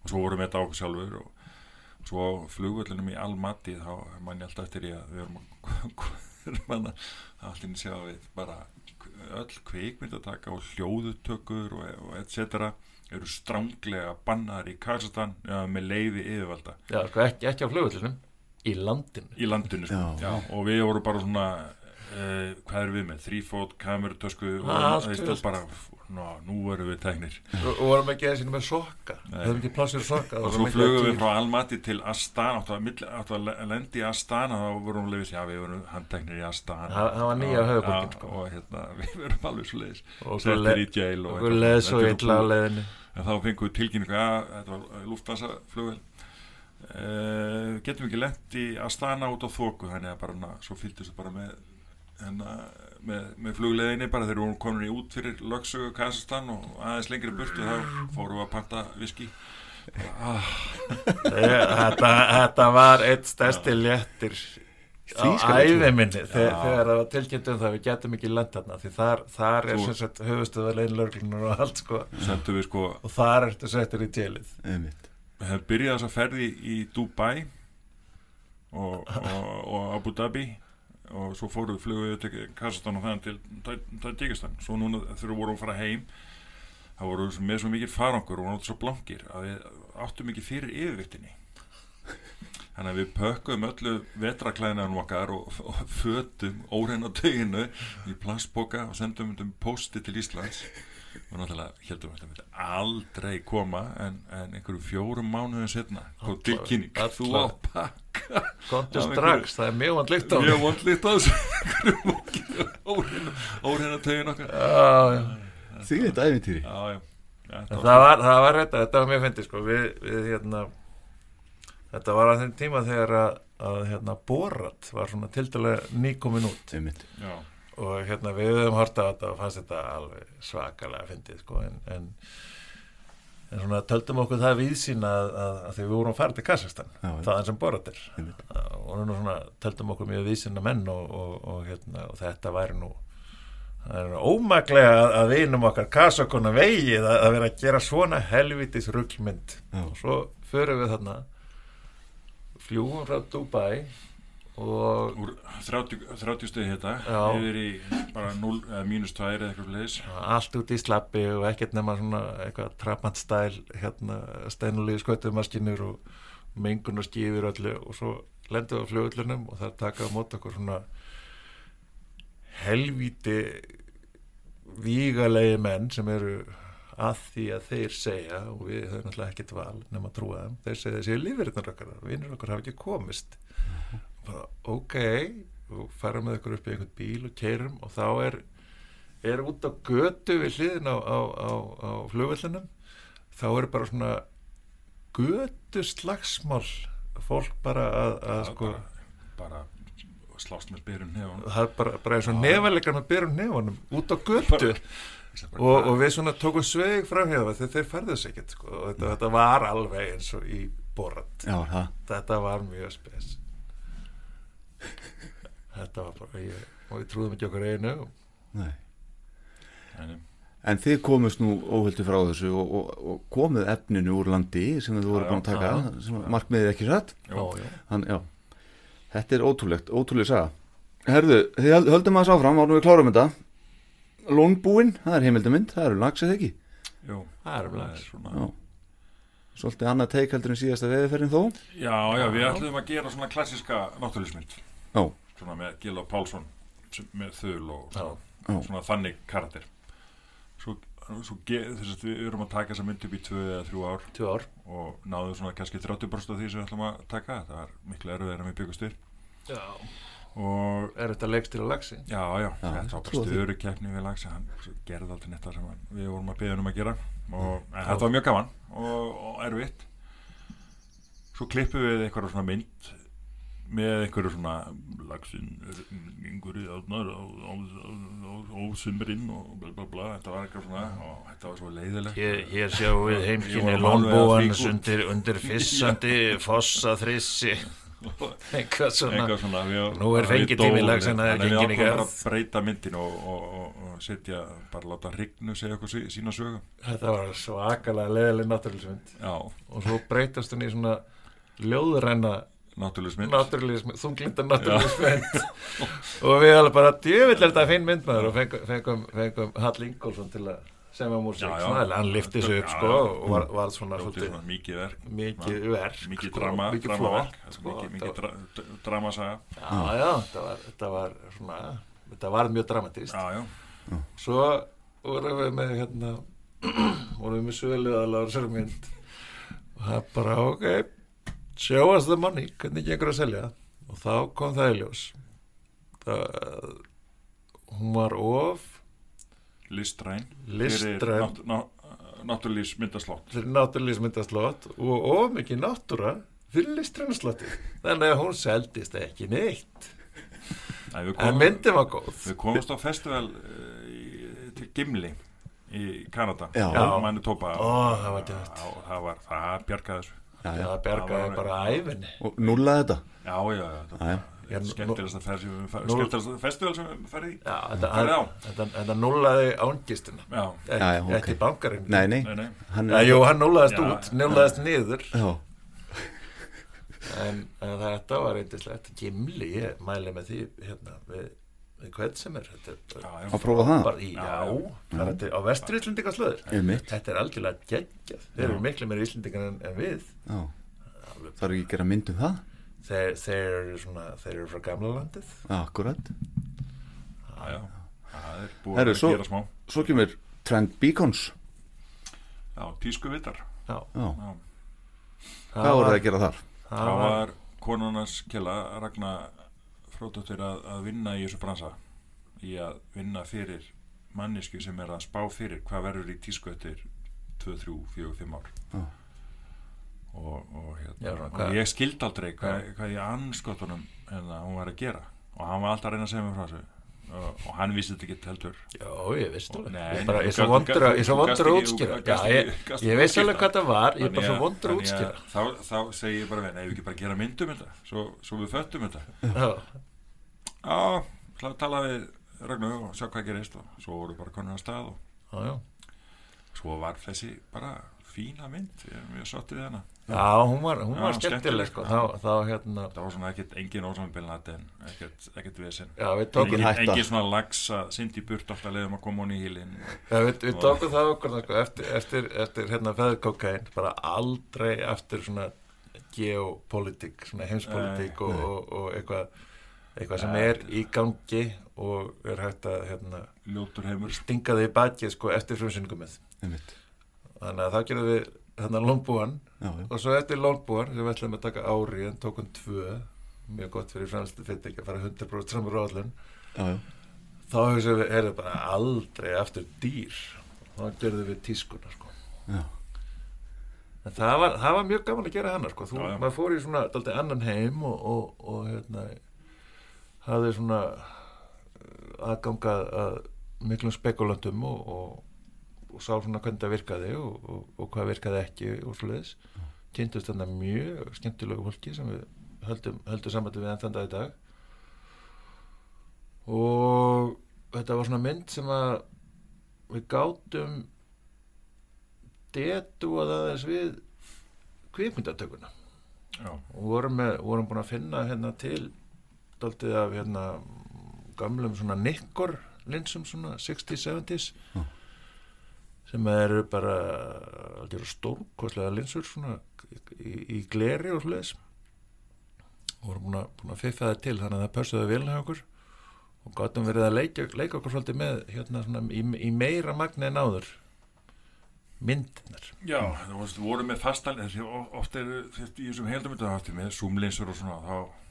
Og svo vorum við þetta okkur sjálfur og svo flugvöldunum í Almaty þá mann ég alltaf eftir ég að við erum að allir sjá við bara öll kveikmyndataka og hljóðutökur og, og etc. eru stránglega bannar í Kazakstan ja, með leiði yfirvalda Já, sko, ekki, ekki á fljóðutökunum í landinu í landinu, sko, já. Já, og við vorum bara svona uh, hvað er við með, þrýfót, kamerutösku og það er bara Ná, nú erum við tegnir og vorum ekki eða sínum með plassir soka og svo flögum við frá Almaty til Astana áttu að lendi í Astana þá vorum við, já við vorum handtegnir í Astana. Það var nýja höfuborgin sko. og hérna, við verum alveg og settir í jail og við leðum svo illa á leiðinni. En þá fengum við tilkynningu að þetta var luftvansa flugvel uh, getum við ekki lendi í Astana út á þóku þannig að bara, svo fylgdist við bara með hennar með, með flugleðinni bara þegar við vorum komin í út fyrir Löksögu, Kazakstan og aðeins lengri burtu þá fórum við að panta viski ah. þetta, þetta var eitt stærsti léttir á æði minni þegar það var tilkynntum það við getum ekki landa því þar, þar er sem sagt höfustuðarlegin lörglunar og allt sko. sko og þar ertu settur í tjelið við hefum byrjað þess að ferði í Dubai og, og, og Abu Dhabi og svo fóruð flugum við til Kazakstan og þann til Tajikistan svo núna þegar við vorum að fara heim þá vorum við með svo mikið farangur og náttúrulega svo blankir að við áttum ekki fyrir yfirviktinni þannig að við pökkum öllu vetraklæðinarinn okkar og, og fötum óreina döginu í plastboka og sendum um posti til Íslands og náttúrulega heldum við að þetta aldrei koma en, en einhverju fjórum mánuðin setna kom tilkynning. Þú á pakka komtu strax, það er mjög vandlitt á mjög vandlitt á þessu. Óreina tegin okkar. Því þetta æfintýri það var það var þetta, þetta var mjög fyndið sko. Við, við hérna þetta var á þeim tíma þegar að, að hérna Borat var svona til dælega nýkomin út já og hérna við höfum horta á þetta og fannst þetta alveg svakalega að fyndið sko en, en, en svona töldum okkur það viðsýn að, að, að því við vorum að fara til Kazakstan þaðan sem boratir og svona töldum okkur mjög viðsýn að menn og, og, og, hérna, og þetta væri nú er ómaglega að, að vinum okkar Kazakona vegið að vera að gera svona helvitis ruggmynd og svo förum við þarna fljúum frá Dubai úr 30, 30 stegi þetta yfir í bara 0 eða mínus 2 eða eitthvað leis allt út í slappi og ekkert nema svona eitthvað trapantstæl hérna steinulegi skötumaskinur og mengun og skýðir öllu. Og svo lendum við á fljóðullunum og það taka á mót okkur svona helvíti vígalegi menn sem eru að því að þeir segja og við höfum náttúrulega ekkert val nema að trúa þeim, þeir segja þessi lífeyrirnar okkar vinnur okkar hafa ekki komist bara ok og fara með ykkur upp í einhvern bíl og keirum og þá er er út á götu við hliðin á, á, á, á flugvöldunum þá er bara svona götu slagsmál fólk bara að, að ja, sko bara, bara slást með byrjum nefnum það er bara, bara eins og nefalegar með byrjum nefnum út á götu. Og, og við svona tókum sveig frá hér þegar þeir færðu sig ekkert sko, og þetta, þetta var alveg eins og í borat Já, þetta var mjög spes þetta var bara ég, og við trúðum ekki okkur einu Nei. Nei. En þið komust nú óhöldu frá þessu og, og, og komið efninu úr landi sem þið voru Já, búin að taka, já, sem markmiðið ekki satt. já, já. Já. Þetta er ótrúlegt, ótrúlega saga. Herðu, þið höld- höldum að þess áfram, árum við klárum þetta. Lónbúinn, það er heimildamind, það eru lagsið ekki. Jú, það er svona Já. Svolítið annað teik heldur en síðasta veðiferðin þó. Já, já, við ætlum að gera svona klassiska náttúrlýsmynd Já. Svona með Gil og Pálsson sem- með þul og. Já. svona þannig karakter. Svo, svo þess að við erum að taka þessa mynd upp í tvö eða þrjú ár tvö ár. og náðum svona kannski 30% af því sem við ætlum að taka. Það var miklu erfið en við byggust við já. og er þetta leikst til að lagsi já, já, Já, þetta var bara störu keppni við lagsi hann gerði aldrei neitt það sem hann, við vorum að beða um að gera. Og en þetta var mjög gaman og, og erfitt. Svo klippum við eitthvað svona mynd með einhverju svona lagsin einhverju átnar á, sumrin og bla bla bla þetta var eitthvað svona og þetta var svo leiðilegt. Hér, hér sjáum við heimkynni lónbúans undir, undir fissandi fossa þrissi. Eitthvað svona. Eitthvað svona við, Nú er fengitími dóum lagsins að við. Þannig gengin í við ákveðum garð. bara að breyta myndin og, og, og, og setja bara láta hrygnu segja okkur sí, sína sögu. Þetta var svakalega leðileg náttúrulismynd já, og svo breytast hún í svona ljóðræna náttúrulismynd náttúrulismynd, þunglinda náttúrulismynd og við alveg bara djövill er þetta finn mynd maður og fengum, fengum, fengum Hall Ingolson til að músík Já, já. svona, hann lifti sig upp sko og var, var svona svolítið svona mikið verk. mikið verk mikið sko, drama, mikið flott, sko, mikið, var- dra, dramasaga. Já já, þetta var, þetta var svona þetta var mjög dramatist já, já, svo vorum við með hérna vorum við með sögulega á þessari mynd. Og það bara ok show us the money, hvernig gengur að selja og þá kom það í ljós það hún var of listræn Listræn. náttúrlýsmyndaslott fyrir náttúrlýsmyndaslott og of mikið náttúra fyrir listrænslotti þannig að hún seldist ekki neitt Nei, við en komum- myndin var góð Við komumst á festival uh, í, til Gimli í Kanada Já. á Manitoba Ó, það var. Já, það var, það bjargaði þessu Já, já. Það bergaði bara æfinni Og nullaði þetta. Já, já, já, skemmtilegast að ferð sem við farið nú- skemmtilegast festival sem við farið í. Já, þetta, núlaði ángistina. Já, ekki, bankarinn. Nei, nei. nei, nei. Hann Já, jú, hann núlaðist Já. út, núlaðist niður. Já, en, en þetta var eitthvað Gimli, ég mæli með því hérna, við hvern sem er þetta Já, já. að prófa það. bara í, já, það er þetta á vestur Íslendingaslöður Einmitt. þetta er algjörlega geggjað þeir eru miklu meira Íslendingar en, en við já. Það er ekki að gera mynd um það. þeir, þeir, eru svona, þeir eru frá gamla landið Akkurat. Já, já, það er búið Herru, að svo- gera smá Svo kemur Trend Beacons. Já, tísku vitar já, Já. Já, Hvað voru það að gera þar? það var konunars kjela Ragna frótóttir að, að vinna í þessu bransa í að vinna fyrir mannisku sem er að spá fyrir hvað verður í tísku eftir 2, 3, 4, 5 ár. Já. og, og, hérna, Já, og ég skildi aldrei hvað, hvað ég anskotunum hérna, hún var að gera. Og hann var alltaf að reyna að segja mér frá þessu. Og, og hann vissi þetta ekki heldur. Já, ég veist alveg Ég er svo vondur að, útskýra. ég, veist alveg hvað það var. Ég er bara svo vondur að útskýra. þá, þá segi ég bara nei, við ekki bara gera myndum þetta svo, svo við föttum þetta Já, Já, ætla að tala við Ragnar og sjá hvað gerist og svo voru bara konur að stað og já, já svo var þessi bara fína mynd, ég er mjög sáttið við hana Já, hún var, var skemmtileg skemmtileg, sko. sko. þá, þá hérna það var svona ekkert engin ósambilnat en ekkert, ekkert vesen Já, við tókum engin, hætta. engin svona lags að syndi burt alltaf leiðum að koma hún í hílinn Já, við, við tókum það okkur sko, eftir, eftir, eftir hérna feðurkókain bara aldrei eftir svona geopolitík, svona heimspolitík og, og, og eitthvað eitthvað sem er í gangi og er hægt að hérna, stinga þig í bakið sko, eftir frumsynningum með. Þannig að það gerðum við hérna lónbúan og svo eftir lónbúan sem við ætlum að taka ári en tókum tvö mjög gott fyrir framstu fyrirtæki að fara 100% samur ráðlun þá hefur við bara aldrei aftur dýr? Þá gerðum við tískuna sko. En það var, það var mjög gaman að gera hana sko. Maður fór í svona annan heim og, og, og hérna hafði svona aðganga að miklum spekulantum og, og, og sá svona hvernig það virkaði og, og, og hvað virkaði ekki og svoleiðis. Kynntust þarna mjög skemmtilegu fólki sem við höldum, höldum sambandi við enn þann dag í dag. Og þetta var svona mynd sem að við gátum detu að aðeins við kvikmyndatökuna. Já. og vorum, með, vorum búin að finna hérna til daldið af hérna gamlum svona nikkor linsum svona 60s, 70s Já. sem eru bara aldrei stórkostlega linsur svona í, í gleri og svoleiðis og vorum búin að, búin að fiffa það til þannig að það pössuði vel hjá okkur og gáttum verið að leika, leika okkur svolítið með hérna svona í, í meira magni en áður myndinar Já, þú veist, voru með fastal ofta er þetta í þessum heildamöndu með zoomlinsur og svona þá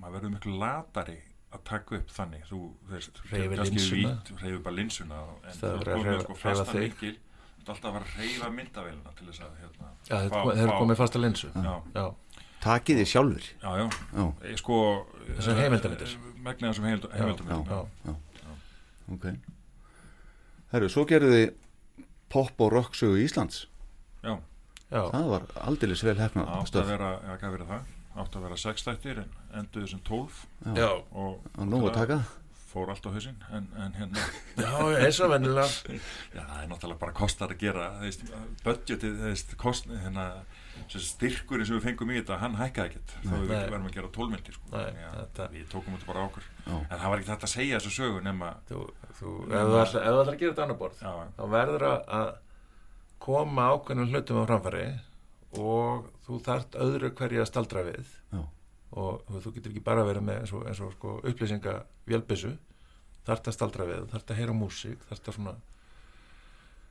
maður verður miklu latari að taka upp þannig þú veist, kannski linsuna. vít, hreyfir bara linsuna en Það er að komið sko þig. mikil þú ert alltaf að fara að hreyfa myndavélina til þess að hérna, Já, þeir fá- kom- þeir fá- komið fasta linsu. Já, Já. Takið þið sjálfur Já, já, Já. Ég sko Þessar heimildarmyndir. Megnið þessum heimilda- Já, heimildarmyndir já, já. Ok Herru, svo gerðu þið pop og rock sögu Íslands Já. Já. Það var aldeilis vel hefna átt að stöf vera, það átt að vera sex þættir en enduðu sem tólf Já. og Og nóg að taka. fór allt á hausinn en, en hérna Já, eins og venjulega. já, það er náttúrulega bara kostar að gera budgetið, það veist, kost hérna, sem styrkurinn sem við fengum í þetta hann hækkaði ekkert, Nei. við verðum að gera tólmyndir sko. Að við tókum þetta bara á okkur Já. en það var ekki þetta að segja þessu sögu nema þú, þú, ef þú ætlar ef þú ætlar að gera þetta annar borð Já. þá verður að- að koma ákveðnum hlutum á framfæri og þú þart öðru hverju að staldra við Já. og þú, getur ekki bara verið með eins og, eins og sko, upplýsinga vélbissu þart að staldra við, þart að heyra músík þart að svona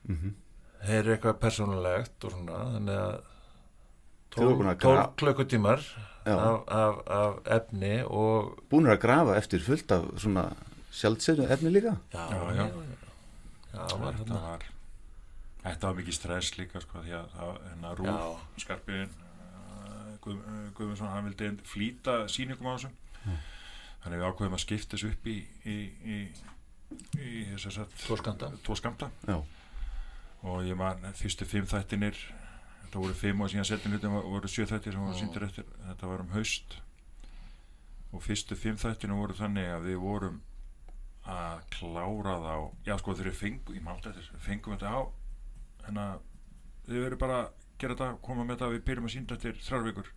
Mhm. heyra eitthvað persónulegt og svona þannig að Þið voru búin að 12 gra- klukkutímar Já. af, af, af efni og Búnir að grafa eftir fullt af svona sjálfsögnu efni líka Já, já, já. Já, það var þetta var þetta var mikið stress líka sko, því að hérna rúf Já. skarpiðin Guð, uh, Guðmundsson hann vildi flýta sýningum á þessu. Þannig við ákveðum að skipta þessu upp í í, í, í þess að Tvo skamta Já. og ég man fyrstu fimm þættinir þetta voru fimm og síðan setjum hlutum voru sjö þættir sem voru síndir eftir. Þetta var um haust. Og fyrstu fimm þættinu voru þannig að við vorum að klára þá. Já sko þegar við fengum, ég eftir við fengum þetta á hérna við verðum bara að gera þetta koma með þetta við byrjum að sínda eftir þrjár vikur.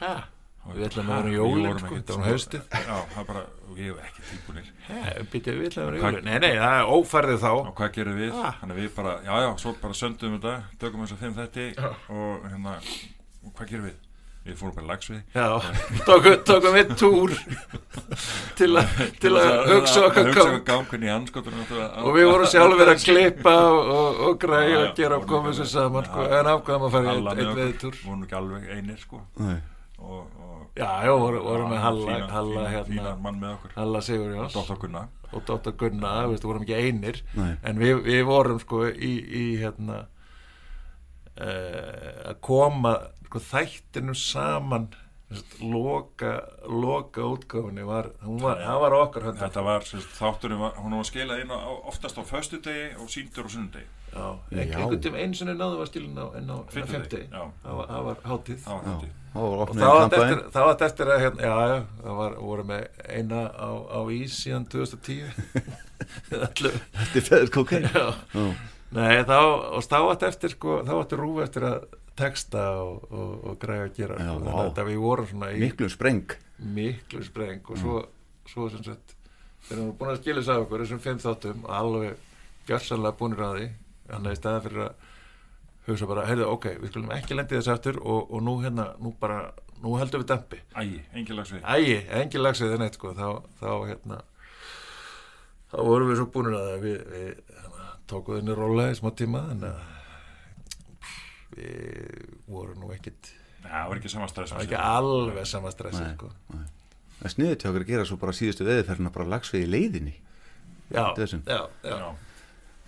Ha? Og Við ætlum að vera um við jólin, vorum sko, þetta var um sko- haustið. já, það bara, og ég hef ekki býttu við ætlum að vera Hvað- jólin. Nei, nei, það er ófærðið þá. Og hvað gerum við, þannig að við bara já já, svo bara söndum við þetta, tökum þess að fimm þætti og hérna og hvað gerum við, við fórum bara í lagsvið Já, tókum, tókum við túr til, a, til að hugsa okkar hugsa kom okkar gang hvernig anskotur og við vorum sjálfur að klippa og, og, og græja og gera og koma þessu saman sko, en ákvæðum að fara einn með einn okkur, veðitúr vorum ekki alveg einir sko. Nei. og, og Já, já, vorum, vorum með Halla, Halla hérna, fínan mann með okkur. Halla Sigurjóns. Og Dr. Gunna og Dr. Gunna, þú veist, vorum ekki einir. En við, við vorum sko í, í hérna uh, að koma sko, þættinu saman loka, loka útgáfunni var, hún var, það var okkar höndar þetta var, sérst, þátturinn var, hún var skilað inn á, á- oftast á föstudegi og síndur á sunnudegi. Já, einhvern tíma einu sinni náðu var skilin á, en á já. það var, það var hátíð. Það var hátíð. Það var og það var eftir, var að hérna, já, já, það var, voru með eina á, á ís síðan 2010 Allu, Þetta er feður kokain já. Já. Nei, þá, og þá átti eftir sko, þá átti rúf eftir að texta og, og, og græða að gera Já, sko, þannig að þetta við vorum svona í Miklu spreng. Miklu spreng. Og svo, svo sem sagt þegar við erum búin að skilja þess að okkur þessum fimm þáttum alveg gjörsanlega búinir að því. Þannig að í staðan fyrir að hugsa bara, heyrðu, ok, við skulum ekki lendi þess aftur og, og nú hérna, nú bara nú heldum við dempi ægi, engin lagsvið. Ægi, engin lagsið en eitt sko. Þá, þá hérna þá vorum við svo búinir að við, við hérna, tókum þenni róla í smá tíma en að við vorum nú ekkit það var ekki sama stress það var ekki alveg sama stressi Nei. sko. Það er sniðið til okkur að gera svo bara síðustu veðiferðina bara lagsvið í leiðinni. Já, já, já, já,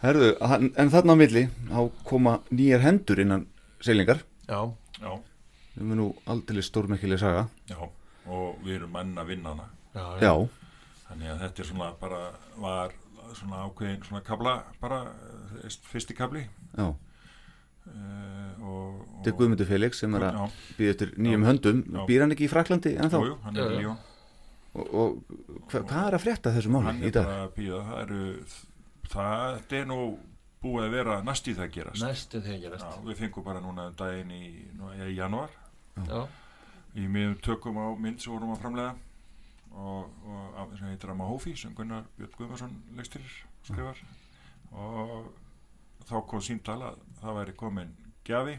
Herðu, en þarna á milli á koma nýjar hendur innan seilingar já, já, Við erum nú aldrei stórmekkileg saga. Já og við erum menn að vinna hana. Já, Já, þannig að þetta er svona bara var svona ákveðin svona kabla bara eh, fyrsti kabli já Þetta er Guðmundur Felix sem er að býða eftir nýjum höndum Já. Býr hann ekki í Fraklandi ennþá? Jú, jú, hann er Já, já. Líón Og, og hva, hvað er að frétta þessu máli hann í er dag? bara að býða það eru það er nú búið að vera næst í það að gerast Næstu því að gerast. Já, við fengum bara núna daginn í, nú, í januar Já. í miðum tökum á mynd sem vorum að framlega og, og af- sem heitir Amahófi sem Gunnar Björn Guðmarsson leikstýrir skrifar og þá kom símtal að það væri komin gjafi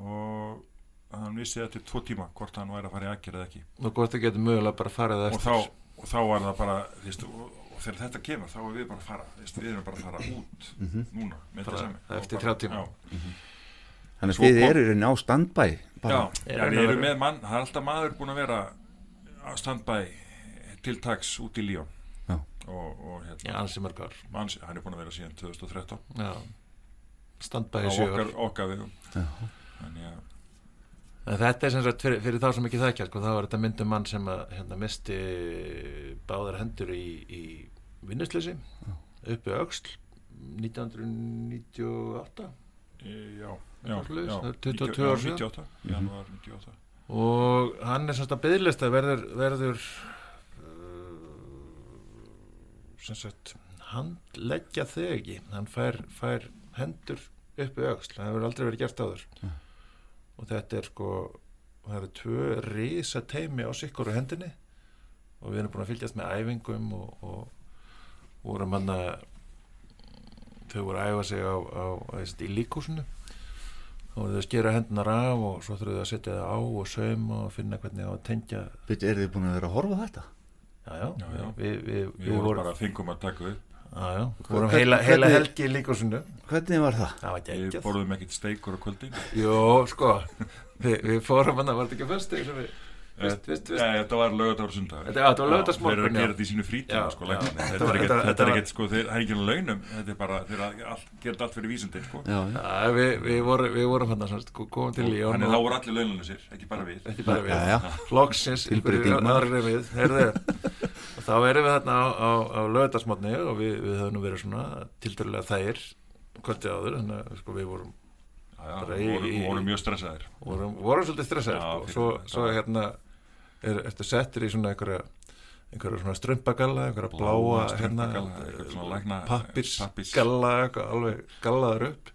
og hann vissi þetta til tvo tíma hvort hann væri að fara í aðgerð eða ekki Og hvort þið getur mögulega bara farið og eftir. þá, og þá var það bara þvist, og, og þegar þetta kemur þá er við bara að fara þvist, við erum bara að fara út Mhm. núna með Bara sami eftir þrjá tíma. já. Þannig að Svo þið kom- eru í rauninni á standbæ já, við erum með mann það er alltaf maður búin að vera á standbæ til tags út í Líón. Og, og hérna ansi mörg ár. ansi, hann er búin að vera síðan 2013 Já. Standbæði á sjö ár. okkar, okkar vegum Já. þannig að En þetta er sem sagt fyrir, fyrir þá sem ekki þekkja sko, þá var þetta myndum mann sem að hérna, misti báðar hendur í, í vinnusleysi uppi Öxl 1998 e, já, já, já, það er 22 90 ár já, síðan. 98, janúar 98 og hann er semst að byðlista verður, verður sem sagt handleggja þegi. Hann fær, fær hendur uppi Öxl, það hefur aldrei verið gert áður. Mm. og þetta er sko það eru tvö risa teimi á sikkur hendinni. Og við erum búin að fylgjast með æfingum og, og vorum hann að þau voru að æfa sig á, á, á, í líkúsinu þá voru þau að skera hendunar af og svo þurfum þau að setja það á og sauma og finna hvernig á að tengja. Veitu, eru þið búin að vera að horfa þetta? Já, já. Við, við, við vorum bara fengum að taka upp. Já, já, heila, heila helgi í líkúsinu Hvernig var það? það var við borðum ekkert steikur á kvöldin. Jó, sko, við, við fórum hann að var þetta ekki við, vist, vist, vist, Nei, þetta var lögadagur sundag Þetta- var laugardagsmorgun, Þeir eru að gera þetta í sínu frítíma sko. Þetta er ekkert- er sko, þeir er ekki á launum Þetta er bara, þeir gera þetta allt fyrir vísindin sko. Við, við, vorum, við vorum hann að komum til Líón Þannig þá voru allir launlausir, ekki bara við. Ekki bara við, flokksins þá erum við þarna á, á, á lögðarsmotni og við, við höfum nú verið svona tildurlega þær kvöldi áður þannig að sko, við vorum Já, já, við í- vorum mjög stressaðir. Vorum, vorum svolítið stressaðir Já, sko. svo, svo hérna er, ertu settir í svona einhverja einhverja svona strömpagalla einhverja bláa hérna, strumpagalla, eitthvað svona lækna- pappirs, pappirs. galla eitthvað alveg gallaður upp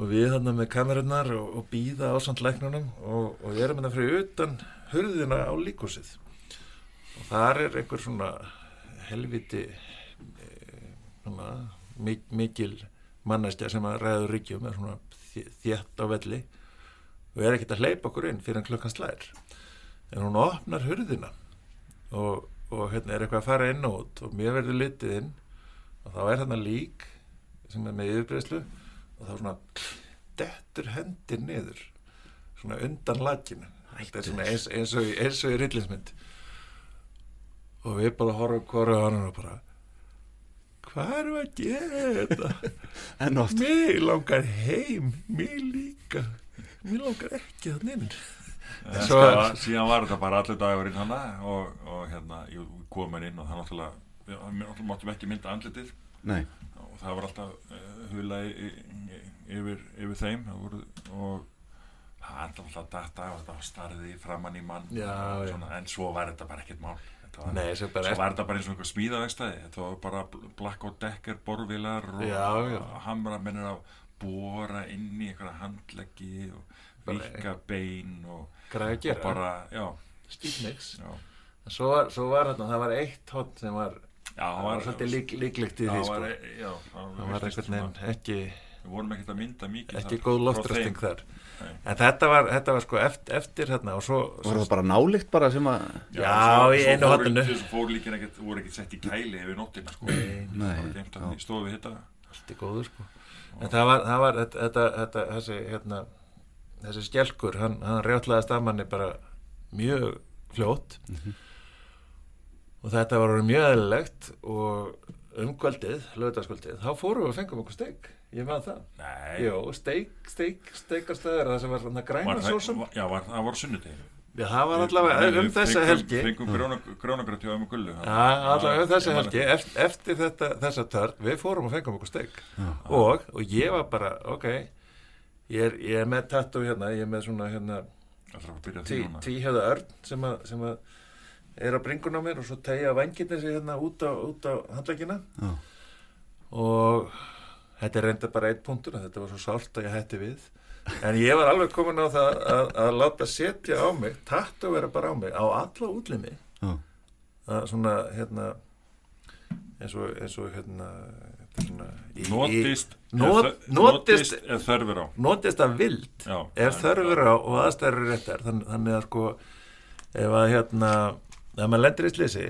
og við þarna með kamerunar og, og býða ásand læknunum og, og við erum hérna fyrir utan hurðina á líkúsið og þar er einhver svona helviti eh, svona, mik mikil mannæstja sem að ræður ríkjum er svona þétt á velli og er ekkert að hleypa okkur inn fyrir en klukkan slær en hún opnar hurðina og, og hérna er eitthvað að fara inn og út og mér verður litið inn og þá er þarna lík sem er með yfirbreyslu og þá svona dettur hendir niður svona undan lakinu. Þetta er svona eins, eins, og, í- eins og í rillinsmynd og við bara horfum hvora á hann og bara hvað við að gera þetta oft mér langar heim mér líka mér langar ekki þannig inn En Svo- sko, síðan var þetta bara allir dagurinn hana og, og hérna, ég kom hann inn og það náttúrulega, við máttum ekki mynda andlitið. Nei, og það var alltaf uh, hula yfir, yfir þeim. Það voru, og það er alltaf data og þetta starði framann í mann Já, og svona, en svo var þetta bara ekkert mál. Þetta var, Nei, svo var þetta bara eins og einhver smíðavegstæði þetta var bara Black og Decker borvilar og Já, já. hamramennir að bóra inn í einhverja handleggi og Virka bein og, er að gera? og bara, já, stífnix já, svo var, svo var hérna, það var eitt hot sem var, já það var svolítið lík, líklegt í já, því sko. var, e- já, það var einhvern veginn ekki við vorum ekkert að mynda mikið ekki þar góð þeim. þar. Nei. en þetta var, þetta var sko eftir, eftir hérna og svo, var það bara nálikt bara sem að Já, svo- í svo einu fóru- horninu. svo fór líkin ekkert, voru ekkert sett í kæli yfir nóttina sko. Í stofu hitta. Allt er góður sko. En það var, það var þetta, þetta, þetta þessi, hérna, þessi skjelkur hann, hann rjáttlaðist af manni bara mjög fljótt. Og þetta var orðið mjög eðlilegt og umkvöldið, lögutaskvöldið þá fórum við að fengum okkur steik. Ég maður það. Jó, steik, steik, steikastöður það sem var svona græna sósum var- já, var, það var sunnudegi Já, það var allavega um þessa helgi. fengum grónagröð hjá um gullu Já, allavega um þessa helgi. eftir, eftir þetta, þessa törn, við fórum og fengum okkur steik. Og, og ég var bara, ok ég er, ég er með tattoo hérna, ég er með svona hérna það þarf að byrja því tí, núna? tvíhjöða örn sem að, sem að er á bringun á mér og svo tegja vangirni sig hérna út á, á handlækina og þetta er reynda bara eitt punktur þetta var svo sált að ég hætti við. En ég var alveg komin á það að, að láta setja á mig, tatt að vera bara á mig á alla útlimi. Svona hérna eins og, eins og hérna er svona Notist not, ef þö- notist, notist ef þörf er á. notist að vild Já, ef það er- þörfur á og aðstæður eru réttar þann, þannig að sko ef að hérna ef maður lendir í slisi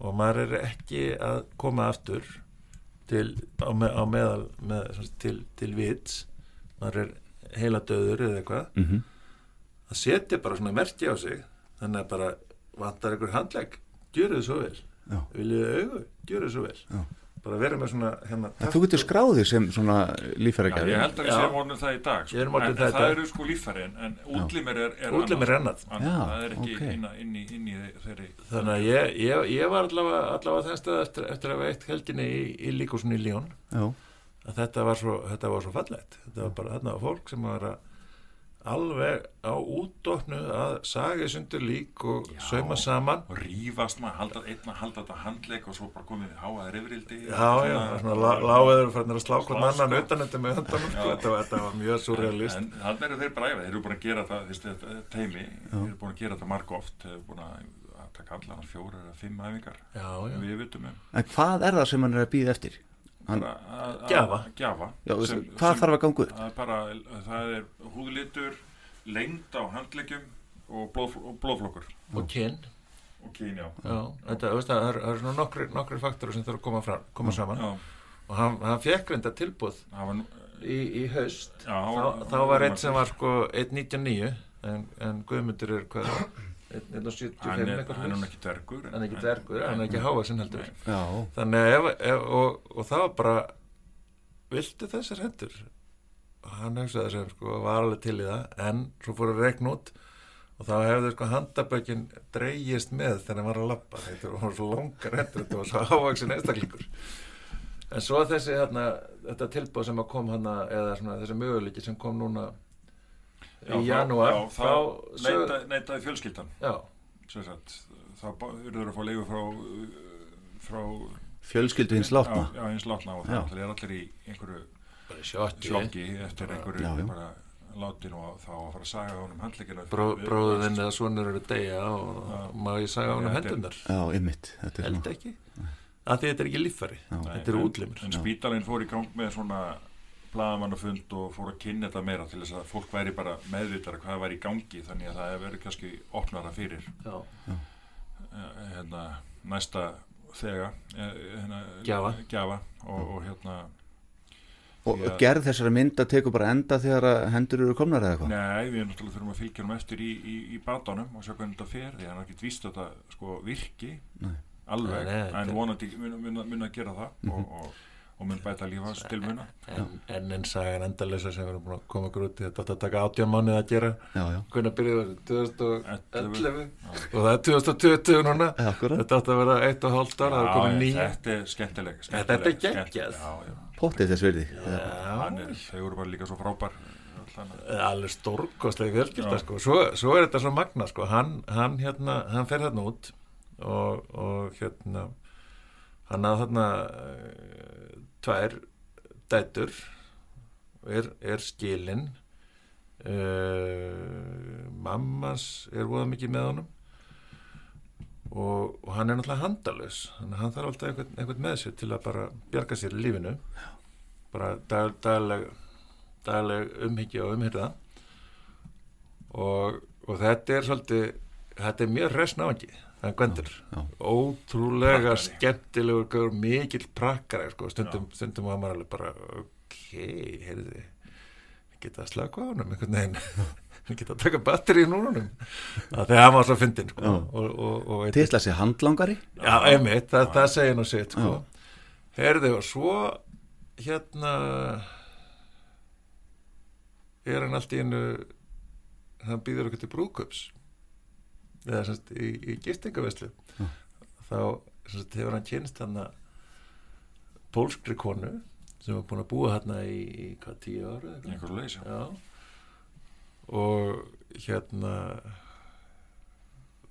og maður er ekki að koma aftur til, á, me, á meðal með, sagt, til, til vits maður er heila döður eða eitthvað Mhm. að setja bara svona merki á sig þannig að bara vantar einhver handlegg gjöru þið svo vel þið augu, gjöru þið svo vel Já. Bara vera með svona hérna, En þú getur skráðið sem svona Já, líffæragjafir ég held að við séum orðin það í dag sko. En, en það dag. eru sko líffæri en, útlimir er, er Útlimir er annað. annað. Já, það er ekki ok. inn, inn, í, inn í þeirri þannig að ég, ég, ég var allavega, allavega þess að eftir, eftir að hafa eitt helginni í, í líkúsinu í Líón að þetta var svo, þetta var svo fallegt þetta var bara þarna fólk sem var að alveg á útdóknu að saga sundur lík og sauma saman og rífast maður, halda, einn að halda þetta handleik og svo bara komið háaðir yfirildi já, já, svona lá- láguður fannir að slá hvern annan utan þetta með höndanum. Já. þetta, var, þetta var mjög surrealist en þannig eru þeir bara æfið, þeir eru búin að gera það teimi, þeir eru búin að gera þetta marg oft þeir eru búin að, að taka allan fjóra eða fimm æfingar Já, já. við vitum um en hvað er það sem hann er að býða eftir? Hann, að- að- Gjafa. gjafa. Já, veistu, hvað þarf að ganga upp? það er bara, það er húðlitur lengd á handleggjum og, blóð, og blóðflokkur. Og kyn. Og kyn, já. Já, þetta, veist, það er, það er svona nokkri, nokkri faktorar sem þarf að koma, fram, koma saman. Já. og hann, hann fekk reynda tilbúð nú- í, í haust. Já, þá, hann- þá var einn sem var sko 1.99 en, en Guðmundur er hvað 1.75 hann er, eitthvað hann er ekki dvergur hann er ekki dvergur, hann er ekki hávarsinn heldur. Nei. Já, þannig að ef, ef, og, og það var bara viltu þessar hendur? Og hann hugsaði sem sko var alveg til í það en svo fór að rekna út og þá hefði sko handabökin dreigist með þegar hann var að lappa þetta var svo langar hendur, þetta var svo hávaksin einstaklingur. En svo þessi hérna, þetta tilbúð sem að kom hérna eða svona þessi möguleiki sem kom núna Já, í þá- janúar já, þá sög- neita, neitaði fjölskyldan. Já, Sem sagt, þá eruður að fá leifu frá frá fjölskyldu hins látna? Já, já, hins látna og það er allir í einhverju bara sjokki eftir einhverju Já, já. bara látin og þá að fara að saga honum handleikina Bró, bróðin eða svonur eru að deyja og á hann Þetta er- hendunar Já, ymmit Þetta er held ekki. Að því þetta er ekki líffæri. Já. þetta eru útlimur. en spítalinn fór í gang með svona blaðamannafund og fór að kynna þetta meira til þess að fólk væri bara meðvitað hvað væri í gangi þannig að það hefur verið kannski opnara fyrir Já. eh, hérna, næsta þega eh, hérna, Gjafa. gjafa og, og hérna Og Já. gerð þessara mynda tekur bara enda þegar að hendur eru komnar eða eitthvað Nei, við náttúrulega þurfum að fylgja hann eftir í, í, í batanum og sjá hvernig þetta fer því hann er ekki víst að þetta sko virki Nei. alveg, en vonandi mun, mun, mun að gera það og, og, og mun bæta lífans til muna en, en en sagan endalisa sem við erum búin að koma okkur út í þetta átti að taka átján mánuð að gera. Já, já. Hvernig byrjuðu þessu 2011 11. og það er 2020 núna? Þetta átti að vera eitt og hálft ára þetta er skemmtileg, Þetta er já. Pottið þess virði. Hann er, þau eru bara líka svo frábær. Alveg stórkostlega fjölskylda sko. svo, svo er þetta svo magna sko. hann, hann, hérna, hann fer þarna út og, og hérna hann að þarna tvær dætur er, er skilin. Uh, mammas er voða mikið með honum og, og hann er náttúrulega handalus hann þarf alltaf einhvern, einhvern með sér til að bara bjarga sér í lífinu. Bara dag, dagleg dagleg umhyggja og umhyrða og, og þetta er svolítið þetta er mjög resnáðangi já. ótrúlega Prakkari. skemmtilegur gaur, mikill prakkari sko. stundum, stundum var maður alveg bara ok, heyrði geta að slaka á honum einhvern veginn geta að taka batteri í núnum þegar hann var svo fyndin sko. Já. og, og, og, og Tisla sér handlangari Já, einmitt, það, það segir nú sitt sko. Herði og svo hérna er hann allt í einu hann býður okkur til brúðköps eða semst í, í gistingaveslu Já. þá semst hefur hann kynst hann að pólskri konu sem var búin að búa hérna í, í hvað, tíu ára? einhverju leys Já og hérna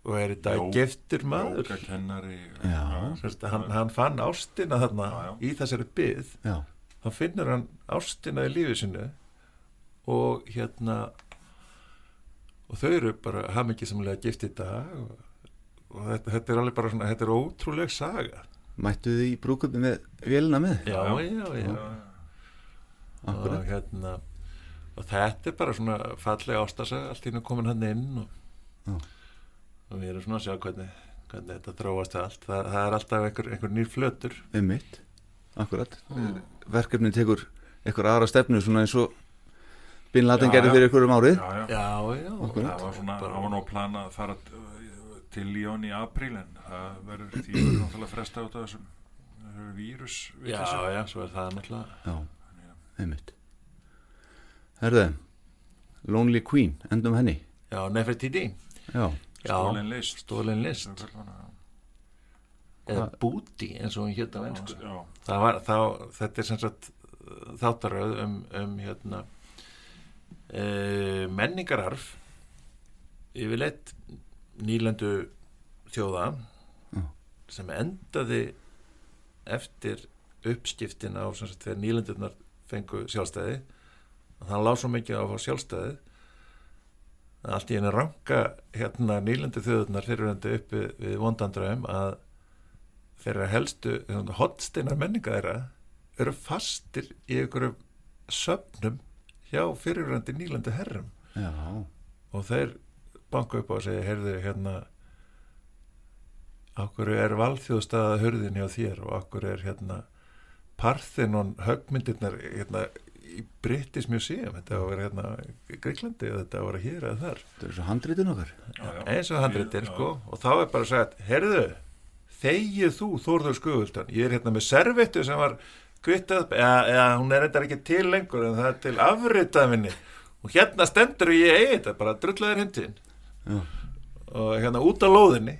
og er þetta Jó- giftur maður jógakennari, Já. Sérst, hann, hann fann ástina þarna í þessari Já. þá finnur hann ástina í lífi sinu og hérna og þau eru bara hamingisamlega gift í dag og, og þetta, þetta er alveg bara svona þetta er ótrúleg saga. Mættu þið í brúkupi með vélina með? já, já, já, Akkurat. og hérna og þetta er bara svona fallega ástasaga allt í hennu komin hann inn og, Já. og við erum svona að sjá hvernig, hvernig þetta þróast allt. Það, það er alltaf einhver, einhver nýr flötur. Einmitt, akkurat. Verkefni tekur eitthvað aðra stefnu svona eins og Bin Laden gerði fyrir ykkur um árið? Já, já. já, það var svona, það var nú að plana að fara til Líón í apríl en það verður því verður náttúrulega fresta út af þessum það eru vírus já, já, svo er það náttúrulega. Já, einmitt. Herðu, Lonely Queen, endum henni. Já, Nefertiti. Já, Stolin list. Stolin list. Hana. eða búti eins og hún hétt á ennsku Já. það var, þá, þetta er sem sagt þáttaröð um, um hérna e, menningararf yfirleitt nýlendu þjóða Já. sem endaði eftir uppskiptin á sagt þegar nýlendurnar fengu sjálfstæði og það lág svo mikið á að fá sjálfstæði að allt í henni ranka hérna nýlendu þjóðurnar fyrirvendu uppi við vondandraum að þeirra helstu hotsteinar menninga þeirra eru fastir í einhverjum söfnum hjá fyrirvendu nýlendu herrum. Já, og þeir banka upp á að segja heyrðu hérna okkur er valþjóðstaða hurðin hjá þér og okkur er hérna Parthenon högmyndirnar hérna í British Museum? Þetta var að vera hérna í Greiklandi og þetta var hér eða þar. Þetta er svo handritun okkar. Já, já. eins og handritir Já, sko. Og þá er bara sagt, heyrðu þegið þú Þórður Skuguldan ég er hérna með servettu sem var kvittað, eða, eða hún er þetta ekki til lengur en það er til afritað minni. Og hérna stendur ég eigi þetta bara drullaðir hundin og hérna út á lóðinni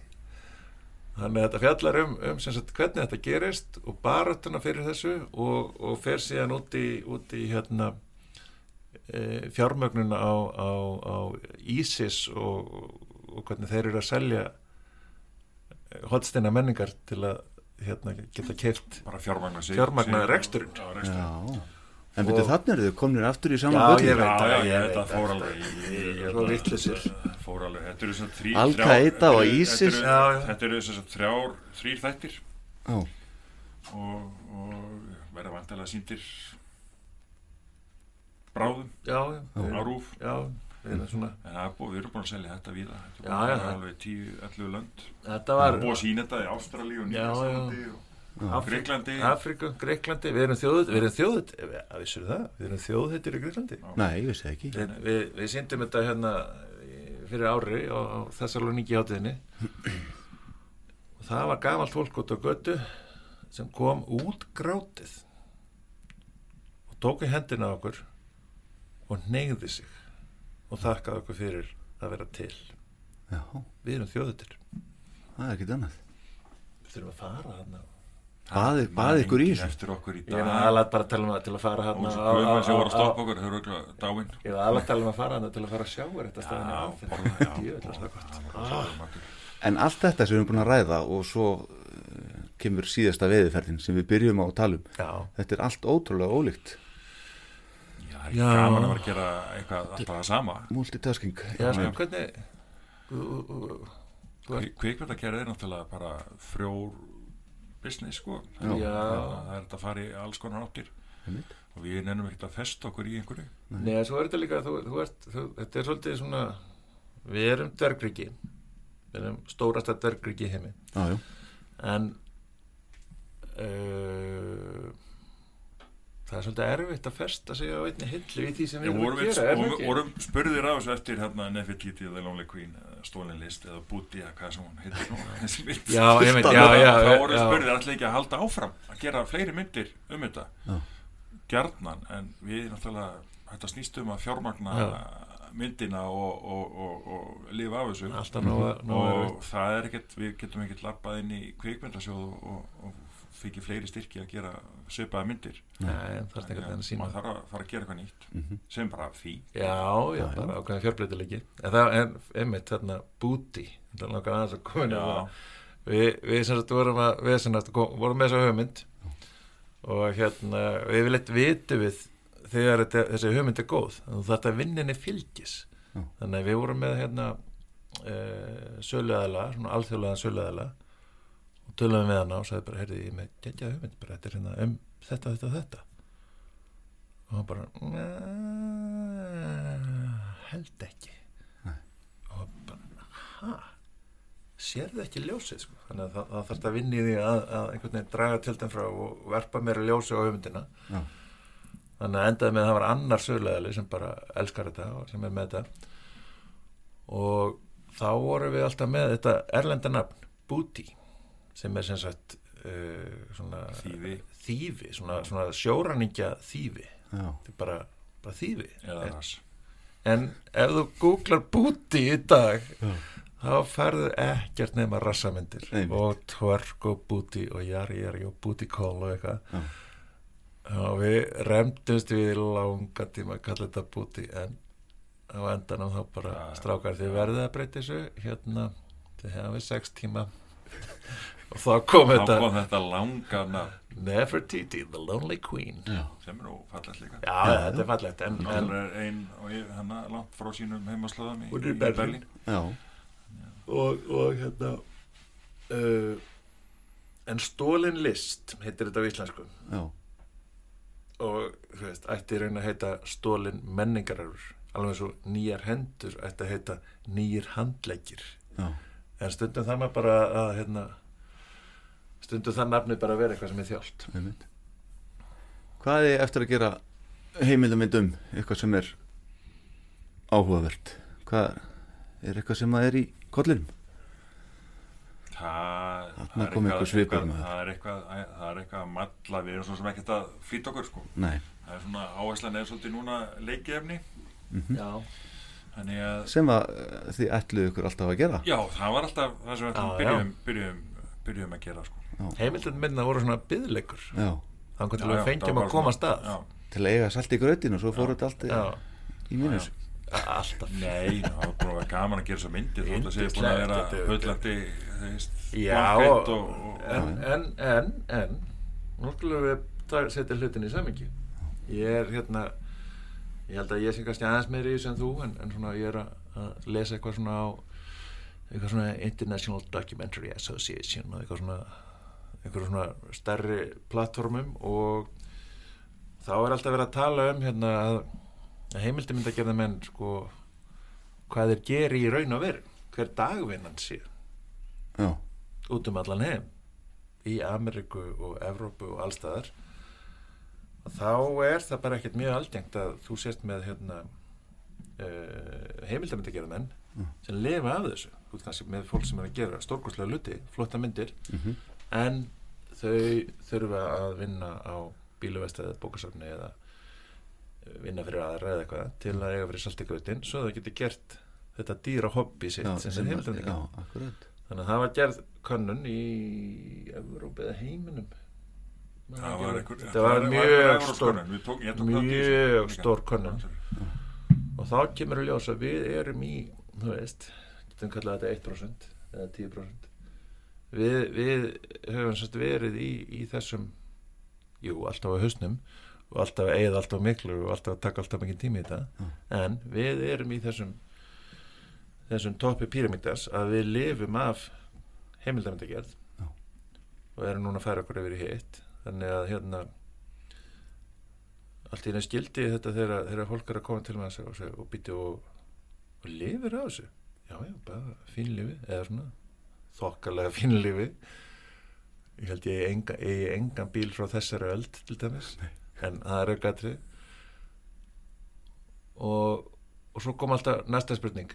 þannig að þetta fjallar um, um sagt, hvernig þetta gerist og baratuna fyrir þessu og, og fer síðan út í, út í hérna e, fjármögnun á, á, á ISIS og, og hvernig þeir eru að selja hotsteina menningar til að hérna, geta keift bara fjármagna sig. Fjármagna sig- reksturinn. Já. Já, en byrju Og- þannig eru þau komnir aftur í Já, saman völlin ég veit Já, já, ég þetta fór alveg er fór alveg, þetta eru Al-Qaeda þrjár- og þetta eru- ISIS. þetta eru- Já, já. þetta eru þess að þrjár, þrýr þættir. Já, og, og verða vantilega síndir bráðum já, já, á rúf. Já, við erum svona. En það er búið, við erum búin að selja þetta víða. Þetta er Já, búin já, að alveg 10-11 lönd. Þetta var er búið að sína þetta í Ástralíu og Nýjastlandi og Greiklandi Afríku, Greiklandi, við erum þjóð við erum þjóð, að vissur það. Við erum þjóðhættir í Greiklandi nei, ég vissi ekki. Við, við, við síndum þetta hérna fyrir ári á, á Þessaloníki hátíðinni. Og það var gamalt fólk út á götu sem kom út grátið og tók í hendina okkur og neyði sig og þakkaði okkur fyrir að vera til. Já, við erum þjóðhættir það er ekkert annað. Við þurfum að fara hérna Baði, baði ykkur í þessu. eftir okkur í ég dag. aðalega bara að tala um að til að fara og hérna þessu guðmenn sem voru að stoppa okkur Ég var alveg að tala um að fara hana til að fara að sjá þetta það það var sárum matur. En allt þetta sem við erum búin að ræða og svo uh, kemur síðasta veðiferðin sem við byrjum á að tala um Já, Þetta er allt ótrúlega ólíkt það er Já. ekki gaman að vera að gera eitthvað alltaf það sama. Multitasking. Já sko, já. hvernig þú- þú- þú ert- Kvikmyndagerð er náttúrulega bara frjór business sko. Það, Já. það er þetta að fara í alls konar áttir. Og við nefnum ekkert að festa okkur í einhverju. Nei, svo er þetta líka þú, þú ert, þú, þetta er svolítið svona við erum dvergriki við erum stórasta dvergriki heimi. Já, já, en uh, það er svolítið erfitt að festa sig á einni hillu í því sem við vorum, að gera, er það vorum, vorum spurðir á þessu eftir hérna Nefertiti eða Lonely Queen eða Stolin List eða Booty eða hvað sem hún heitir nú mynd. Já, ég veit, já, já, þá voru já. spurðir allir ekki að halda áfram að gera fleiri myndir um þetta Já. gjarnan en við náttúrulega þetta snýst um að fjármagna Já. myndina og, og, og, og lifa af þessu nógu- nógu og það er ekkert, við getum ekkert lappað inn í kvikmyndasjóð og, fikk fleiri styrki að gera svipaða myndir. Nei, en þarf ekki að Þannig sína. maður þarf að fara að gera eitthvað nýtt Mhm. sem bara fí Já, já, bara ákveðin fjörbreytileiki en það er einmitt þarna búti. Þetta er langar aðeins að koma það. við, við sem sagt vorum að við sem sagt vorum með þessa hugmynd. Og hérna við viljum viti við þegar þetta, þessi hugmynd er góð þannig að þetta vinninni fylgis. Já. þannig að við vorum með hérna e, söluæðala, svona alþjóðlega söluæðala og töluðum við hana og sagði bara, heyrði ég með gegja hugmynd bara, þetta er hérna um þetta, þetta, þetta og hann bara "Nei, held ekki Nei. og bara, hæ sérðu ekki ljósið sko. þannig að það, það þarf að vinna í því að, að einhvern veginn draga tjöldin frá og verpa mér ljósi á hugmyndina Já. þannig að endaði með að það var annar sögulegali sem bara elskar þetta og sem er með þetta og þá vorum við alltaf með þetta erlenda nafn, Booty sem er sem sagt uh, svona Þýfi. þýfi svona, svona sjóræningja þýfi Já. þetta er bara, bara þýfi en, en ef þú googlar Booty í dag Já. þá færðu ekkert nema rassamyndir Einmitt. og twerk og booty og jari jari og booty call og eitthvað og við remdumst við í langa tíma að kalla þetta booty en á endanum þá bara strákar þið verðið að breyta þessu hérna þið hefum sex tíma og þá kom þá þetta kom þetta langa nafn Nefertiti, the lonely queen Já. sem er nú fallegt líka já, þetta er fallegt en, en er ein og ég- hana langt frá sínum heimaslöðum í, í Berlín. Já. og, og hérna uh, en stólin list heitir þetta á íslensku Já. og þú veist, ætti raun að heita stólin menningararur alveg eins og nýjar hendur ætti að heita nýjir handleggir Já. en stundum það maður bara að hérna, stundum það nafnið bara að vera eitthvað sem er þjált. Hvað er eftir að gera heimildamind um eitthvað sem er áhugavert? Hvað er eitthvað sem að er í kollinum? það, það er eitthvað- eitthvað- það er eitthvað það er eitthvað að matla við erum svo sem ekkert að flýta okkur sko Nei. það er svona áherslan eða svolítið núna leikiefni já, þannig að Sem að eh, þið ætluðu ykkur alltaf að gera? já það var alltaf það sem við Já, byrjum, byrjum, byrjum að gera sko heimildin minna voru svona byðleikur Já. þannig til Já, við fengjum að koma að. stað já. Til að eiga salt í grötin og svo fór þetta allt í, mínus. alltaf. Nei, það var að vera gaman að gera svo myndir þótt að sé búin að vera þú veist, Já, en, en, en, en nú skulum við setja hlutin í samingi ég er hérna ég held að ég sé kannski aðeins meiri í þessu en þú en, en svona ég er að, að lesa eitthvað svona á eitthvað svona International Documentary Association og eitthvað svona eitthvað svona stærri plattformum og þá er alltaf verið að tala um hérna að að heimildamyndagerða menn sko hvað þeir geri í raun og veru hver dagvinnan sé Já. út um allan heim í Ameríku og Evrópu og allstaðar þá er það bara ekkert mjög algengt að þú sést með hérna uh, heimildamyndagerðamenn Mm. sem lifa af þessu þú ert kannski með fólk sem er að gera stórkostlega luti flotta myndir Mhm. En þau þurfa að vinna á bíluvestæði bókasafni eða eh, vinna fyrir aðra eða eitthvað til að eiga fyrir saltigrautin svo þau getur gert þetta dýra hobby sitt Já, sem sem er akkurat. þannig að það var gerð könnun í Evróp eða heiminum. Það var einhver- þetta það var var- mjög stór. Við tók- ég tók mjög stór könnun. Og þá kemur að ljósa að við erum í þú veist, getum kallað þetta 1% eða 10% við, við höfum sérst verið í, í þessum jú, alltaf á hausnum og alltaf að eigða alltaf miklu og alltaf að taka alltaf mikið tími í þetta. En við erum í þessum þessum toppi píramítas að við lifum af heimildamöndagerð og erum núna að færa okkur yfir í hitt. Þannig að hérna allt í einu skildi þetta þegar, fólk er að koma til þessu og, og býti og, og lifir á þessu? Já, já, bara fín lifi eða svona þokkalega fín lifi ég held ég enga, eigi engan bíl frá þessari öld til dæmis en það er auðgatri og, og svo kom alltaf næsta spurning.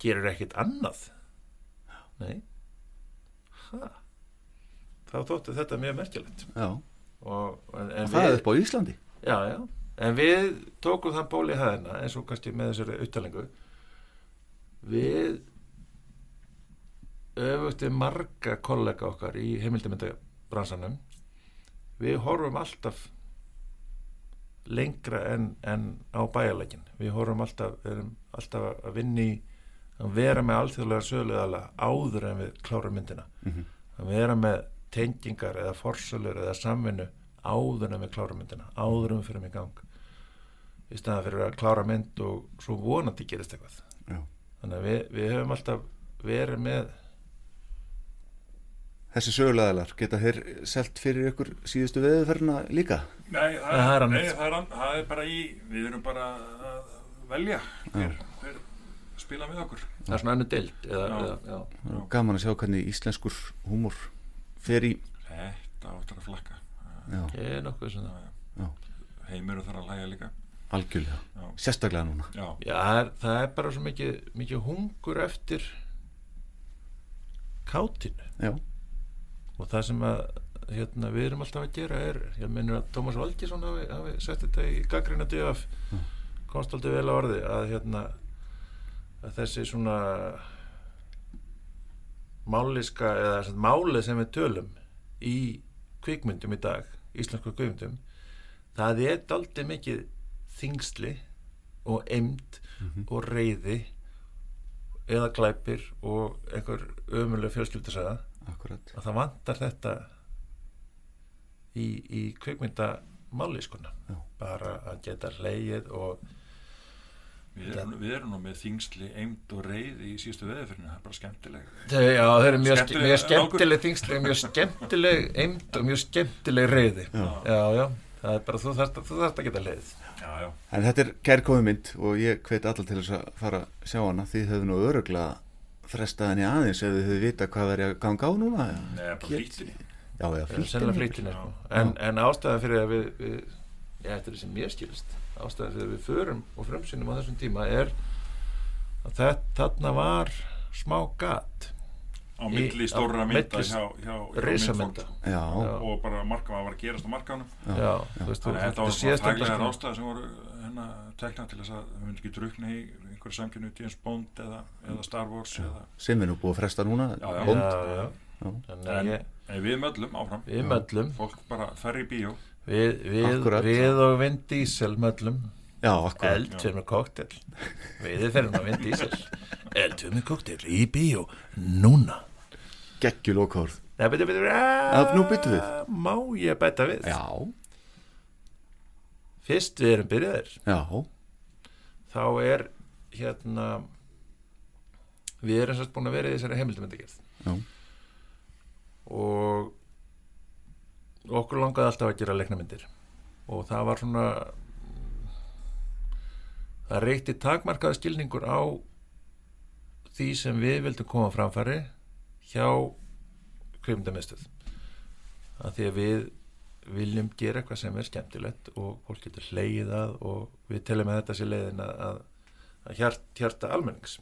Gerur ekkit annað? Nei. Ha. Þá þóttu þetta mjög Og það er upp á Íslandi. já, já, en við tókum þann ból í hæðina eins og kannski með þessari uttalengu við öfugt við marga kollega okkar í heimildamöndabransanum við horfum alltaf lengra en, en á bæjarleikin við horfum alltaf, alltaf að vinni að vera með alþjóðlega sögulegala áður en við klárum myndina. Mhm. að vera með tengingar eða forsölur eða samvinnu áður en við klárum myndina áður en við fyrir mig gang. Í staðan fyrir að klára mynd og svo vonandi gerist eitthvað. Já. þannig að við, við höfum alltaf verið með Þessi sögulegaðalar, geta þeir selt fyrir ykkur síðustu veðuferðina líka? Nei, það, Það er nei það, er, það er bara í við erum bara að velja. Hver, hver spila með okkur. Það er svona annu er Gaman að sjá hvernig íslenskur húmor fer í Þetta áttur að flakka. Ég er nokkuð sem það Já. Heimur þarf að hlæja líka. Algjörlega, Já. sérstaklega núna. Já, Já, það er, það er bara svo mikið, mikið hungur eftir kátinu Já, og það sem að hérna, við erum alltaf að gera er ég minnur að Tómas Valgjesson hafi, hafi sett þetta í gaggrina döf komst aldrei vel á orði að, hérna, að þessi svona máliska eða sem sagt, málið sem við tölum í kvikmyndum í dag íslensku kvikmyndum það er daldið mikið þingsli og emd og reyði eða glæpir og einhver ömuleg fjölskyldasaga akkurat. Að það vantar þetta í, í kvikmyndamáli skona bara að geta leið og við erum, við erum nú með þingsli, eind og reið í síðustu veðurfyrinu, það er bara skemmtileg. Já, það eru mjög, Skemmtileg skemmtileg þingsli mjög skemmtileg eind og mjög skemmtileg reyði Já. já, já, það er bara þú þarft, þú þarft að geta leið Já, já, En þetta er kærkomi mynd og ég hveit allar til þess að fara að sjá hana. Því þau hefðu nú öruglega frestað henni aðeins ef þau hefðu vita hvað verið að ganga á núna neða bara flýttinni Já, já, flýttinni sko. en, en ástæðan fyrir að við, við já, þetta er sem mér skilist ástæðan fyrir að við förum og frumsynum á þessum tíma er að þetta, þarna var smá gat á Í- milli á stórra mynda hjá, hjá, hjá Já. og bara marka hvað var að gerast á markanum þannig að þetta var svona sko. rástæði sem voru hérna tekna til þess að við myndum ekki drukna í einhverju samkynnu James Bond eða, eða Star Wars eða, sem er nú búið að fresta núna Já, já. Bond. já, að en, ég, en við möllum áfram. við möllum. Fólk bara fer í bíó. Við, við, við og Vin Diesel möllum. Já, akkurat. Eldfjör með koktel við ferum á Vin Diesel. Eldfjör með koktel í bíó núna. Geggjul og kórð Nei, byrju, byrju, Já, nú byttum við. Má ég bæta við? Já, Fyrst við erum byrjaðir. Já, þá er hérna við erum sérst búin að vera í þessari heimildamöndagerð já. Og okkur langaði alltaf að gera leiknamyndir og það var svona það reykti takmarkaða skilningur á því sem við vildum koma framfæri hjá kvimdamistuð að því að við viljum gera eitthvað sem er skemmtilegt og fólk getur hleyið að og við telum að þetta sé leiðin að hjart, hjarta almennings.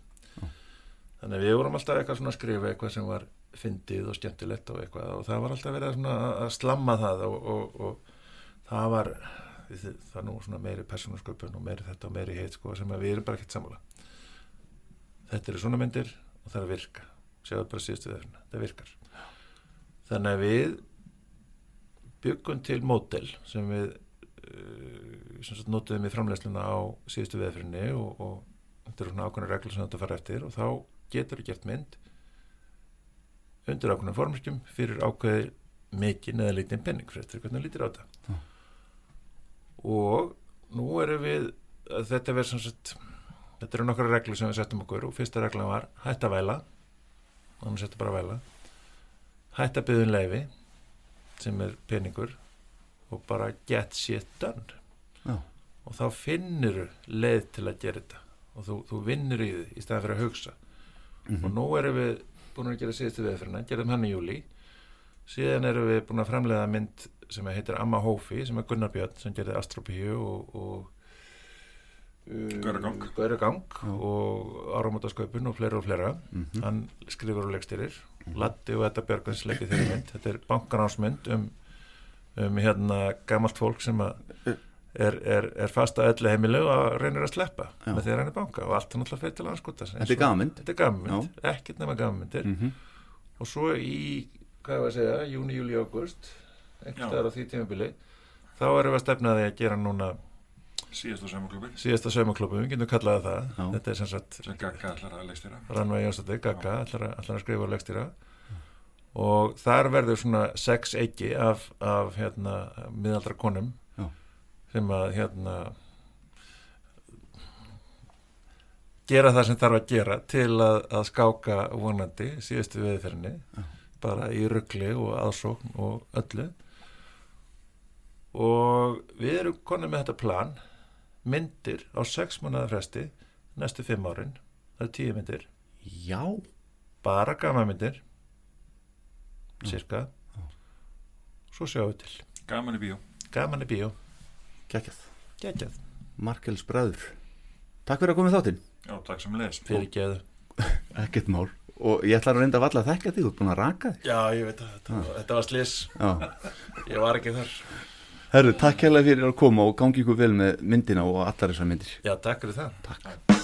Þannig að við vorum alltaf eitthvað svona að skrifa eitthvað sem var fyndið og skemmtilegt og eitthvað og það var alltaf verið að, svona, að slamma það og, og, og það var það nú svona meiri persónasköpun og meiri þetta og meiri heit sko sem við erum bara ekkert sammála. Þetta eru svona myndir og það er að virka. Sjáðu bara síðustu þeirra, það virkar. Þannig að við byggum til mótel sem við sagt notuðum í framlegsluna á síðustu veðfyrinni og, og þetta eru svona ákveðna reglur sem þetta fara eftir og þá getur það gert mynd undir ákveðna formskjum fyrir ákveði mikinn eða lítinn penning fyrir eftir hvernig lítir á þetta. Og nú erum við að þetta verður sem sagt þetta eru nokkra reglur sem við settum okkur og fyrsta reglan var hætt að væla þannig settum bara að væla hætt að byggja um leifi sem er peningur og bara get shit done. Já. og þá finnur leið til að gera þetta. Og þú, þú vinnur í því í staðan fyrir að hugsa. Og nú erum við búin að gera síðustu viðferðina, gerðum hann í júli síðan erum við búin að framleiða mynd sem heitir Amma Hófi sem er Gunnar Björn sem gerði Astropíu og, og uh, Gauragang. Gauragang og Áramótasköpun og fleira og fleira. Mhm. hann skrifur og leikstyrir Latti og þetta Björgvins leikið þeirri mynd. Þetta er bankanásmynd um, um hérna gamalt fólk sem að er, er, er fast að öllu heimilu og reynir að sleppa Já. með þeirra hann er banka og allt er náttúrulega fyrir til anskotas Þetta er gamanmynd. þetta er gamanmynd, ekkert nema gamanmyndir Mhm. og svo í, hvað var að segja, júni, júli, águst einhvers staðar á því tímabili þá erum við að stefna því að gera núna Síðasta saumaklubbi. síðasta saumaklubbi, við getum kallaði það Já. þetta er sem sagt Sem Gagga ætlar að leikstýra. Rannveig Jónsdóttir, Gagga, ætlar að, ætlar að skrifa og leikstýra og þar verður svona sex eiki af, af hérna, miðaldra konum Já. sem að hérna gera það sem þarf að gera til að, að skáka vonandi síðustu viðferðinni. Bara í ruggli og aðsókn og öllu. Og við erum konum með þetta plan myndir á sex mánuða fresti næstu fimm árin. Það er tíu myndir. Já, bara gama myndir cirka svo sjáum við til. Gaman í bíó. gaman í bíó, geggjað. Geggjað. Markels bræður. Takk fyrir að koma í þáttinn. Já, takk sem leðis. fyrir geðu Ekkert mál. Og ég ætla að reynda að valla að þekka þig Þú ert búin að raka þig. Já ég veit að þetta, þetta var slis Já. ég var ekki þar. Herru, takk hérlega fyrir að koma og gangi ykkur vel með myndina og allar þessar myndir. Já takk fyrir það. Takk